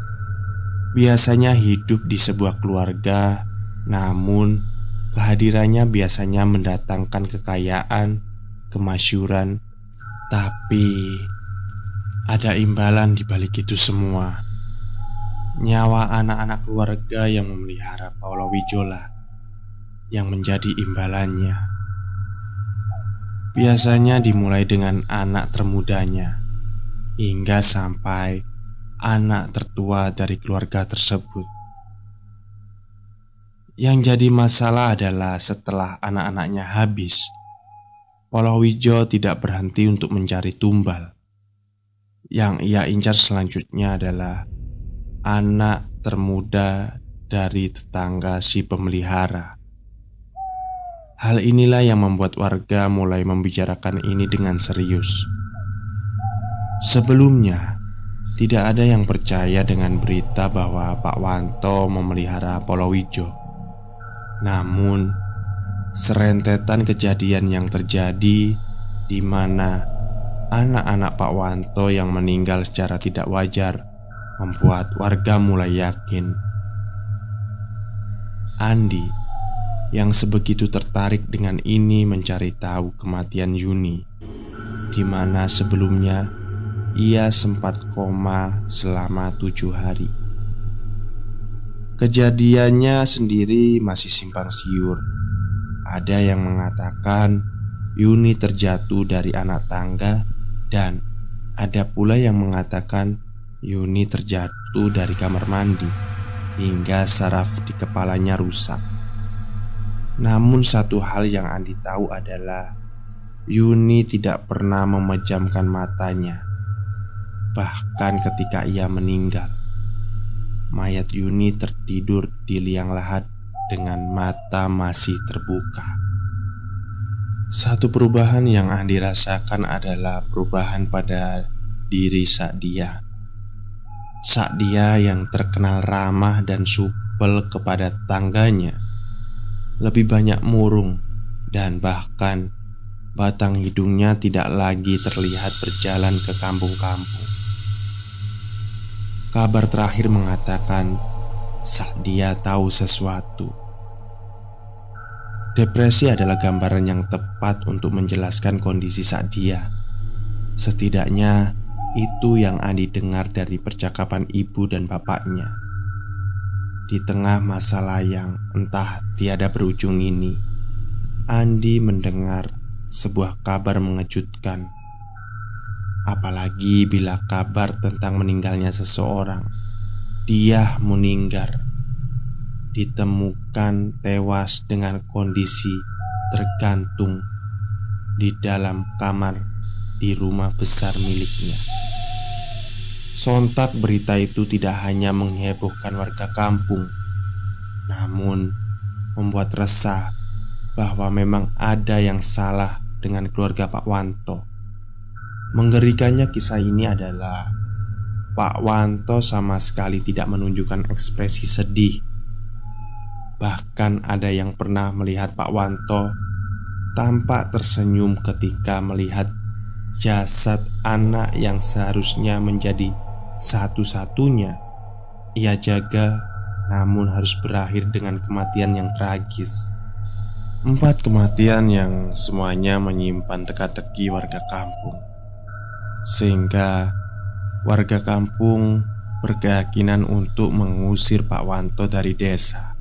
biasanya hidup di sebuah keluarga namun, kehadirannya biasanya mendatangkan kekayaan, kemasyuran, tapi ada imbalan di balik itu semua. Nyawa anak-anak keluarga yang memelihara Paula Wijola yang menjadi imbalannya. Biasanya dimulai dengan anak termudanya hingga sampai anak tertua dari keluarga tersebut. Yang jadi masalah adalah setelah anak-anaknya habis, Polowijo tidak berhenti untuk mencari tumbal. Yang ia incar selanjutnya adalah anak termuda dari tetangga si pemelihara. Hal inilah yang membuat warga mulai membicarakan ini dengan serius. Sebelumnya, tidak ada yang percaya dengan berita bahwa Pak Wanto memelihara Polowijo. Namun, serentetan kejadian yang terjadi di mana anak-anak Pak Wanto yang meninggal secara tidak wajar membuat warga mulai yakin. Andi yang sebegitu tertarik dengan ini mencari tahu kematian Yuni di mana sebelumnya ia sempat koma selama tujuh hari. Kejadiannya sendiri masih simpang siur ada yang mengatakan Yuni terjatuh dari anak tangga dan ada pula yang mengatakan Yuni terjatuh dari kamar mandi hingga saraf di kepalanya rusak. Namun satu hal yang Andi tahu adalah Yuni tidak pernah memejamkan matanya Bahkan ketika ia meninggal Mayat Yuni tertidur di liang lahat dengan mata masih terbuka. Satu perubahan yang Andi rasakan adalah perubahan pada diri Sakdia. Sakdia yang terkenal ramah dan supel kepada tangganya lebih banyak murung dan bahkan batang hidungnya tidak lagi terlihat berjalan ke kampung-kampung. Kabar terakhir mengatakan saat dia tahu sesuatu. Depresi adalah gambaran yang tepat untuk menjelaskan kondisi saat dia. Setidaknya itu yang Andi dengar dari percakapan ibu dan bapaknya. Di tengah masalah yang entah tiada berujung ini, Andi mendengar sebuah kabar mengejutkan. Apalagi bila kabar tentang meninggalnya seseorang dia meninggal Ditemukan tewas dengan kondisi tergantung di dalam kamar di rumah besar miliknya. Sontak berita itu tidak hanya menghebohkan warga kampung Namun membuat resah bahwa memang ada yang salah dengan keluarga Pak Wanto. Menggerikannya kisah ini adalah Pak Wanto sama sekali tidak menunjukkan ekspresi sedih. Bahkan ada yang pernah melihat Pak Wanto tampak tersenyum ketika melihat jasad anak yang seharusnya menjadi satu-satunya ia jaga, namun harus berakhir dengan kematian yang tragis. Empat kematian yang semuanya menyimpan teka-teki warga kampung, sehingga warga kampung berkeyakinan untuk mengusir Pak Wanto dari desa.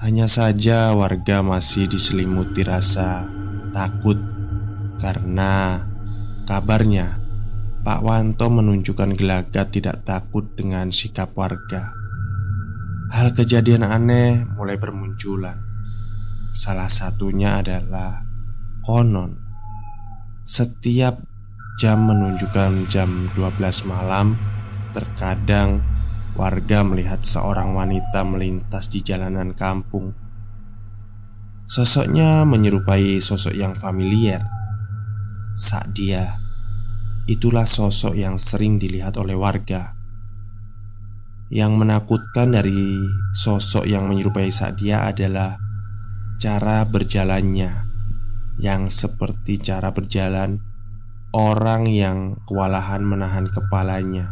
Hanya saja warga masih diselimuti rasa takut karena kabarnya Pak Wanto menunjukkan gelagat tidak takut dengan sikap warga. Hal kejadian aneh mulai bermunculan. Salah satunya adalah konon setiap Jam menunjukkan jam 12 malam Terkadang warga melihat seorang wanita melintas di jalanan kampung. Sosoknya menyerupai sosok yang familiar. Saat dia Itulah sosok yang sering dilihat oleh warga. Yang menakutkan dari sosok yang menyerupai Sadia adalah Cara berjalannya Yang seperti cara berjalan orang yang kewalahan menahan kepalanya,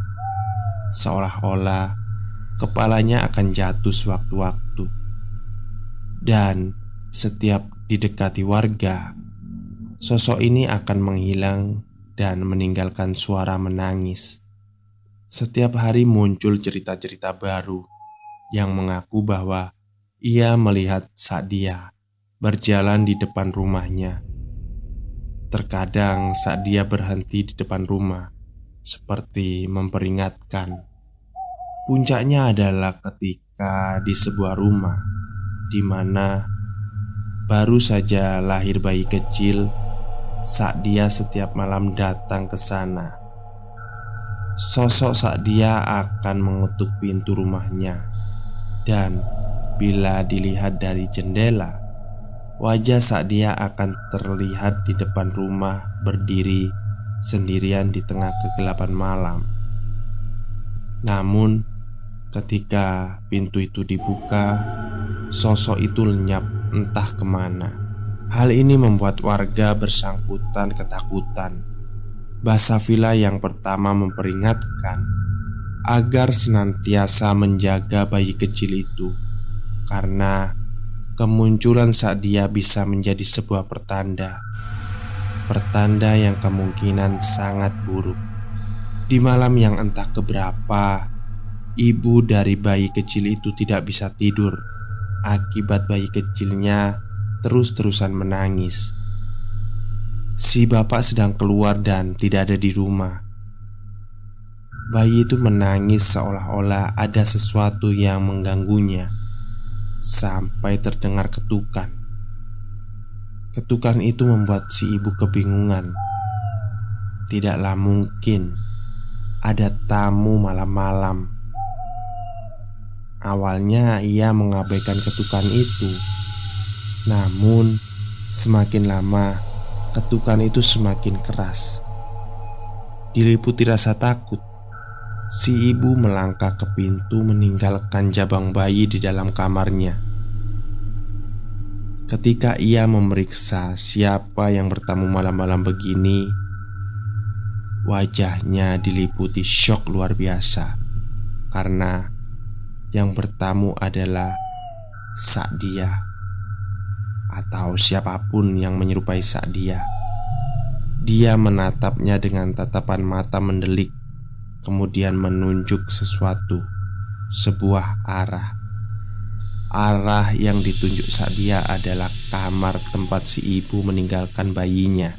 seolah-olah kepalanya akan jatuh sewaktu-waktu, dan setiap didekati warga, sosok ini akan menghilang dan meninggalkan suara menangis. Setiap hari muncul cerita-cerita baru yang mengaku bahwa ia melihat Sadia berjalan di depan rumahnya Terkadang saat dia berhenti di depan rumah Seperti memperingatkan Puncaknya adalah ketika di sebuah rumah di mana baru saja lahir bayi kecil saat dia setiap malam datang ke sana. Sosok saat dia akan mengutuk pintu rumahnya dan bila dilihat dari jendela, wajah saat dia akan terlihat di depan rumah berdiri sendirian di tengah kegelapan malam. Namun, ketika pintu itu dibuka, sosok itu lenyap entah ke mana. Hal ini membuat warga bersangkutan ketakutan. Basafila yang pertama memperingatkan agar senantiasa menjaga bayi kecil itu, karena kemunculan saat dia bisa menjadi sebuah pertanda, pertanda yang kemungkinan sangat buruk. Di malam yang entah keberapa, ibu dari bayi kecil itu tidak bisa tidur akibat bayi kecilnya terus-terusan menangis. Si bapak sedang keluar dan tidak ada di rumah. Bayi itu menangis seolah-olah ada sesuatu yang mengganggunya sampai terdengar ketukan. Ketukan itu membuat si ibu kebingungan. Tidaklah mungkin ada tamu malam-malam Awalnya ia mengabaikan ketukan itu Namun semakin lama ketukan itu semakin keras Diliputi rasa takut Si ibu melangkah ke pintu meninggalkan jabang bayi di dalam kamarnya Ketika ia memeriksa siapa yang bertamu malam-malam begini Wajahnya diliputi shock luar biasa Karena yang bertamu adalah Sakdia atau siapa pun yang menyerupai Sakdia. Dia menatapnya dengan tatapan mata mendelik, kemudian menunjuk sesuatu, sebuah arah. Arah yang ditunjuk Sakdia adalah kamar tempat si ibu meninggalkan bayinya.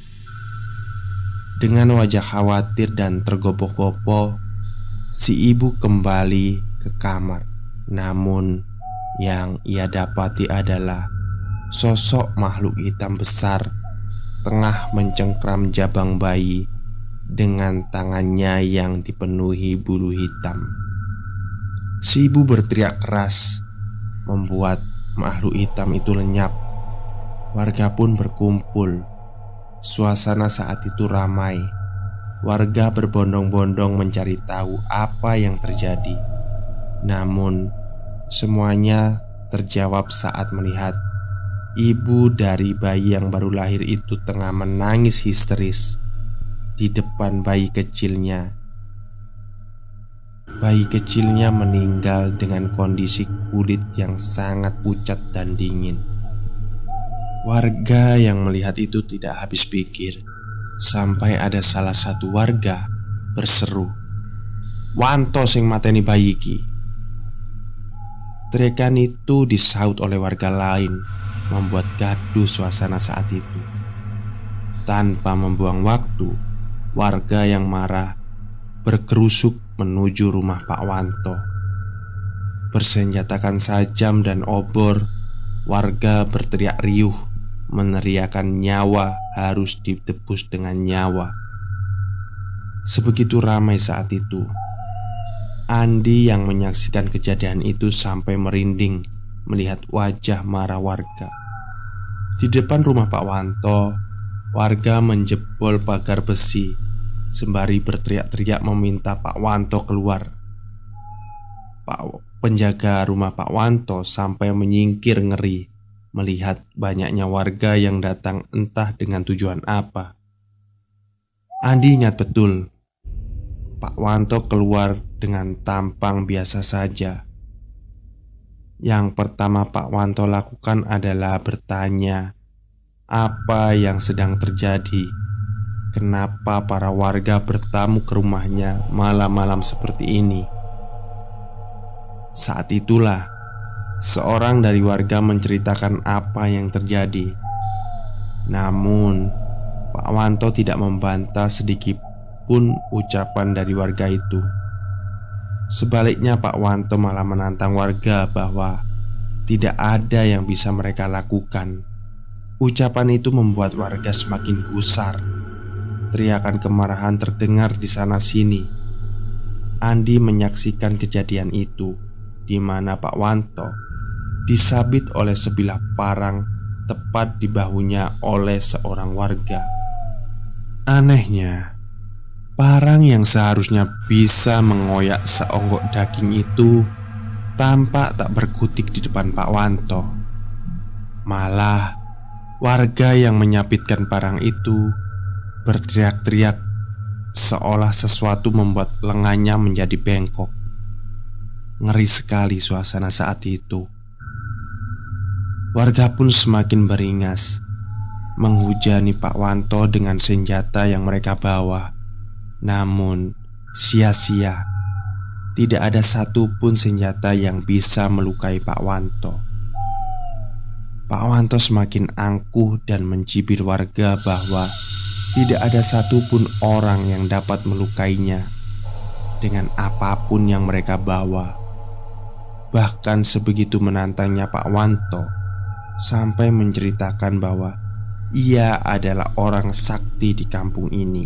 Dengan wajah khawatir dan tergopoh-gopoh, si ibu kembali ke kamar. Namun, yang ia dapati adalah sosok makhluk hitam besar tengah mencengkram jabang bayi dengan tangannya yang dipenuhi bulu hitam. Si ibu berteriak keras, membuat makhluk hitam itu lenyap. Warga pun berkumpul. Suasana saat itu ramai. Warga berbondong-bondong mencari tahu apa yang terjadi. Namun, semuanya terjawab saat melihat ibu dari bayi yang baru lahir itu tengah menangis histeris di depan bayi kecilnya. Bayi kecilnya meninggal dengan kondisi kulit yang sangat pucat dan dingin. Warga yang melihat itu tidak habis pikir sampai ada salah satu warga berseru, "Wanto sing mateni bayi ki." Teriakan itu disaut oleh warga lain Membuat gaduh suasana saat itu Tanpa membuang waktu Warga yang marah Berkerusuk menuju rumah Pak Wanto. Bersenjatakan sajam dan obor Warga berteriak riuh Meneriakan nyawa harus ditebus dengan nyawa. Sebegitu ramai saat itu Andi yang menyaksikan kejadian itu sampai merinding melihat wajah marah warga. Di depan rumah Pak Wanto, warga menjebol pagar besi sembari berteriak-teriak meminta Pak Wanto keluar. Pak penjaga rumah Pak Wanto sampai menyingkir ngeri melihat banyaknya warga yang datang entah dengan tujuan apa. Andi ingat betul Pak Wanto keluar dengan tampang biasa saja. Yang pertama Pak Wanto lakukan adalah bertanya apa yang sedang terjadi. Kenapa para warga bertamu ke rumahnya malam-malam seperti ini? Saat itulah seorang dari warga menceritakan apa yang terjadi. Namun, Pak Wanto tidak membantah sedikit pun ucapan dari warga itu. Sebaliknya Pak Wanto malah menantang warga bahwa tidak ada yang bisa mereka lakukan. Ucapan itu membuat warga semakin gusar. Teriakan kemarahan terdengar di sana sini. Andi menyaksikan kejadian itu di mana Pak Wanto disabit oleh sebilah parang tepat di bahunya oleh seorang warga. Anehnya, Parang yang seharusnya bisa mengoyak seonggok daging itu tampak tak berkutik di depan Pak Wanto. Malah, warga yang menyapitkan parang itu berteriak-teriak seolah sesuatu membuat lengannya menjadi bengkok. Ngeri sekali suasana saat itu. Warga pun semakin beringas menghujani Pak Wanto dengan senjata yang mereka bawa. Namun, sia-sia. Tidak ada satupun senjata yang bisa melukai Pak Wanto. Pak Wanto semakin angkuh dan mencibir warga bahwa tidak ada satupun orang yang dapat melukainya dengan apa pun yang mereka bawa. Bahkan sebegitu menantangnya Pak Wanto sampai menceritakan bahwa ia adalah orang sakti di kampung ini.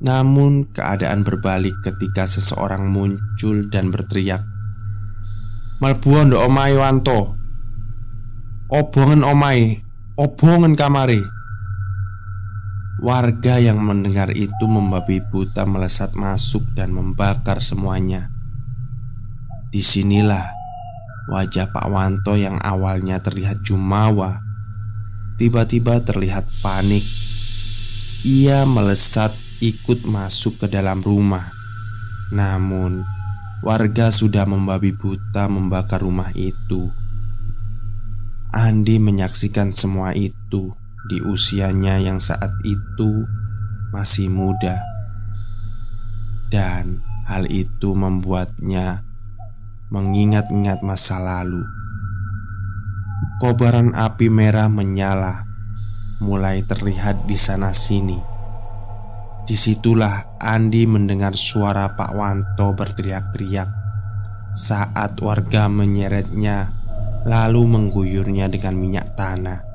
Namun keadaan berbalik ketika seseorang muncul dan berteriak Malbuon do omai wanto Obongan omai Obongan kamari Warga yang mendengar itu membabi buta melesat masuk dan membakar semuanya Di sinilah wajah Pak Wanto yang awalnya terlihat jumawa Tiba-tiba terlihat panik Ia melesat ikut masuk ke dalam rumah. Namun, warga sudah membabi buta membakar rumah itu. Andi menyaksikan semua itu di usianya yang saat itu masih muda, dan hal itu membuatnya mengingat-ingat masa lalu. Kobaran api merah menyala, mulai terlihat di sana-sini Di situlah Andi mendengar suara Pak Wanto berteriak-teriak saat warga menyeretnya lalu mengguyurnya dengan minyak tanah.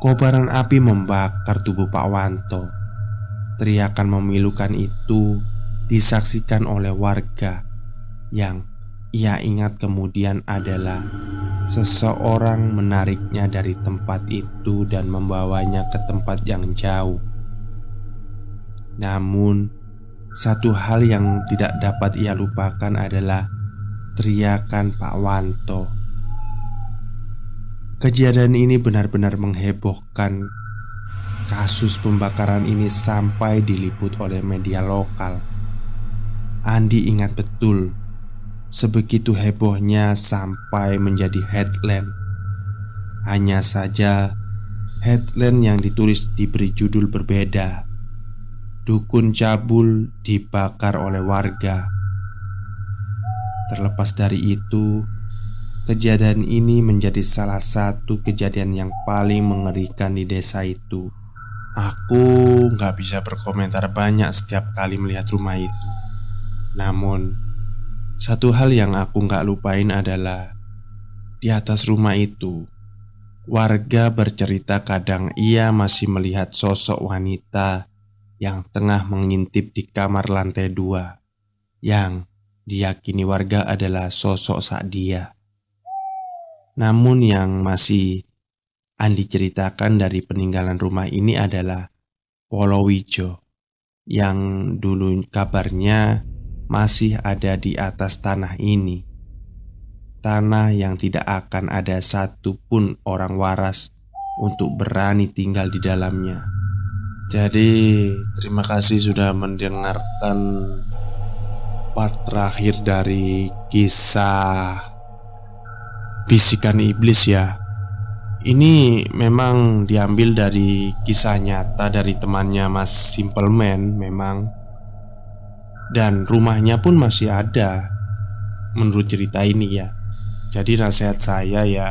Kobaran api membakar tubuh Pak Wanto. Teriakan memilukan itu disaksikan oleh warga yang ia ingat kemudian adalah seseorang menariknya dari tempat itu dan membawanya ke tempat yang jauh. Namun, satu hal yang tidak dapat ia lupakan adalah teriakan Pak Wanto. Kejadian ini benar-benar menghebohkan. Kasus pembakaran ini sampai diliput oleh media lokal. Andi ingat betul, sebegitu hebohnya sampai menjadi headline. Hanya saja, headline yang ditulis diberi judul berbeda Dukun cabul dibakar oleh warga. Terlepas dari itu, kejadian ini menjadi salah satu kejadian yang paling mengerikan di desa itu. Aku nggak bisa berkomentar banyak setiap kali melihat rumah itu. Namun, satu hal yang aku nggak lupain adalah di atas rumah itu, warga bercerita kadang ia masih melihat sosok wanita yang tengah mengintip di kamar lantai dua yang diyakini warga adalah sosok Sadia. Namun yang masih Andi ceritakan dari peninggalan rumah ini adalah Polowijo yang dulu kabarnya masih ada di atas tanah ini. Tanah yang tidak akan ada satupun orang waras untuk berani tinggal di dalamnya. Jadi terima kasih sudah mendengarkan part terakhir dari kisah Bisikan Iblis ya. Ini memang diambil dari kisah nyata dari temannya Mas Simple Man memang. Dan rumahnya pun masih ada Menurut cerita ini ya. Jadi nasihat saya ya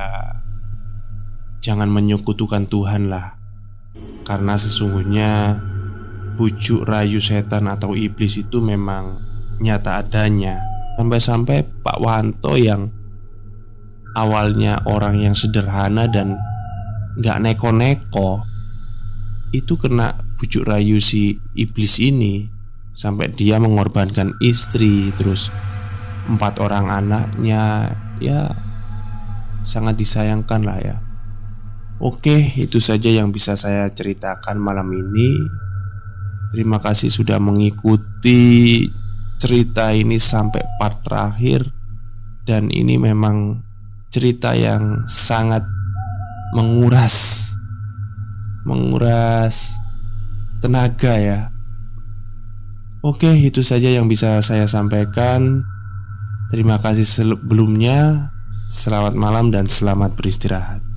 Jangan menyekutukan Tuhan lah. Karena sesungguhnya bujuk rayu setan atau iblis itu memang nyata adanya. Sampai-sampai Pak Wanto yang awalnya orang yang sederhana dan gak neko-neko itu kena bujuk rayu si iblis ini sampai dia mengorbankan istri terus empat orang anaknya ya sangat disayangkan lah ya. Oke, itu saja yang bisa saya ceritakan malam ini. Terima kasih sudah mengikuti cerita ini sampai part terakhir, dan ini memang cerita yang sangat menguras, menguras tenaga ya. Oke, itu saja yang bisa saya sampaikan. Terima kasih sebelumnya. Selamat malam dan selamat beristirahat.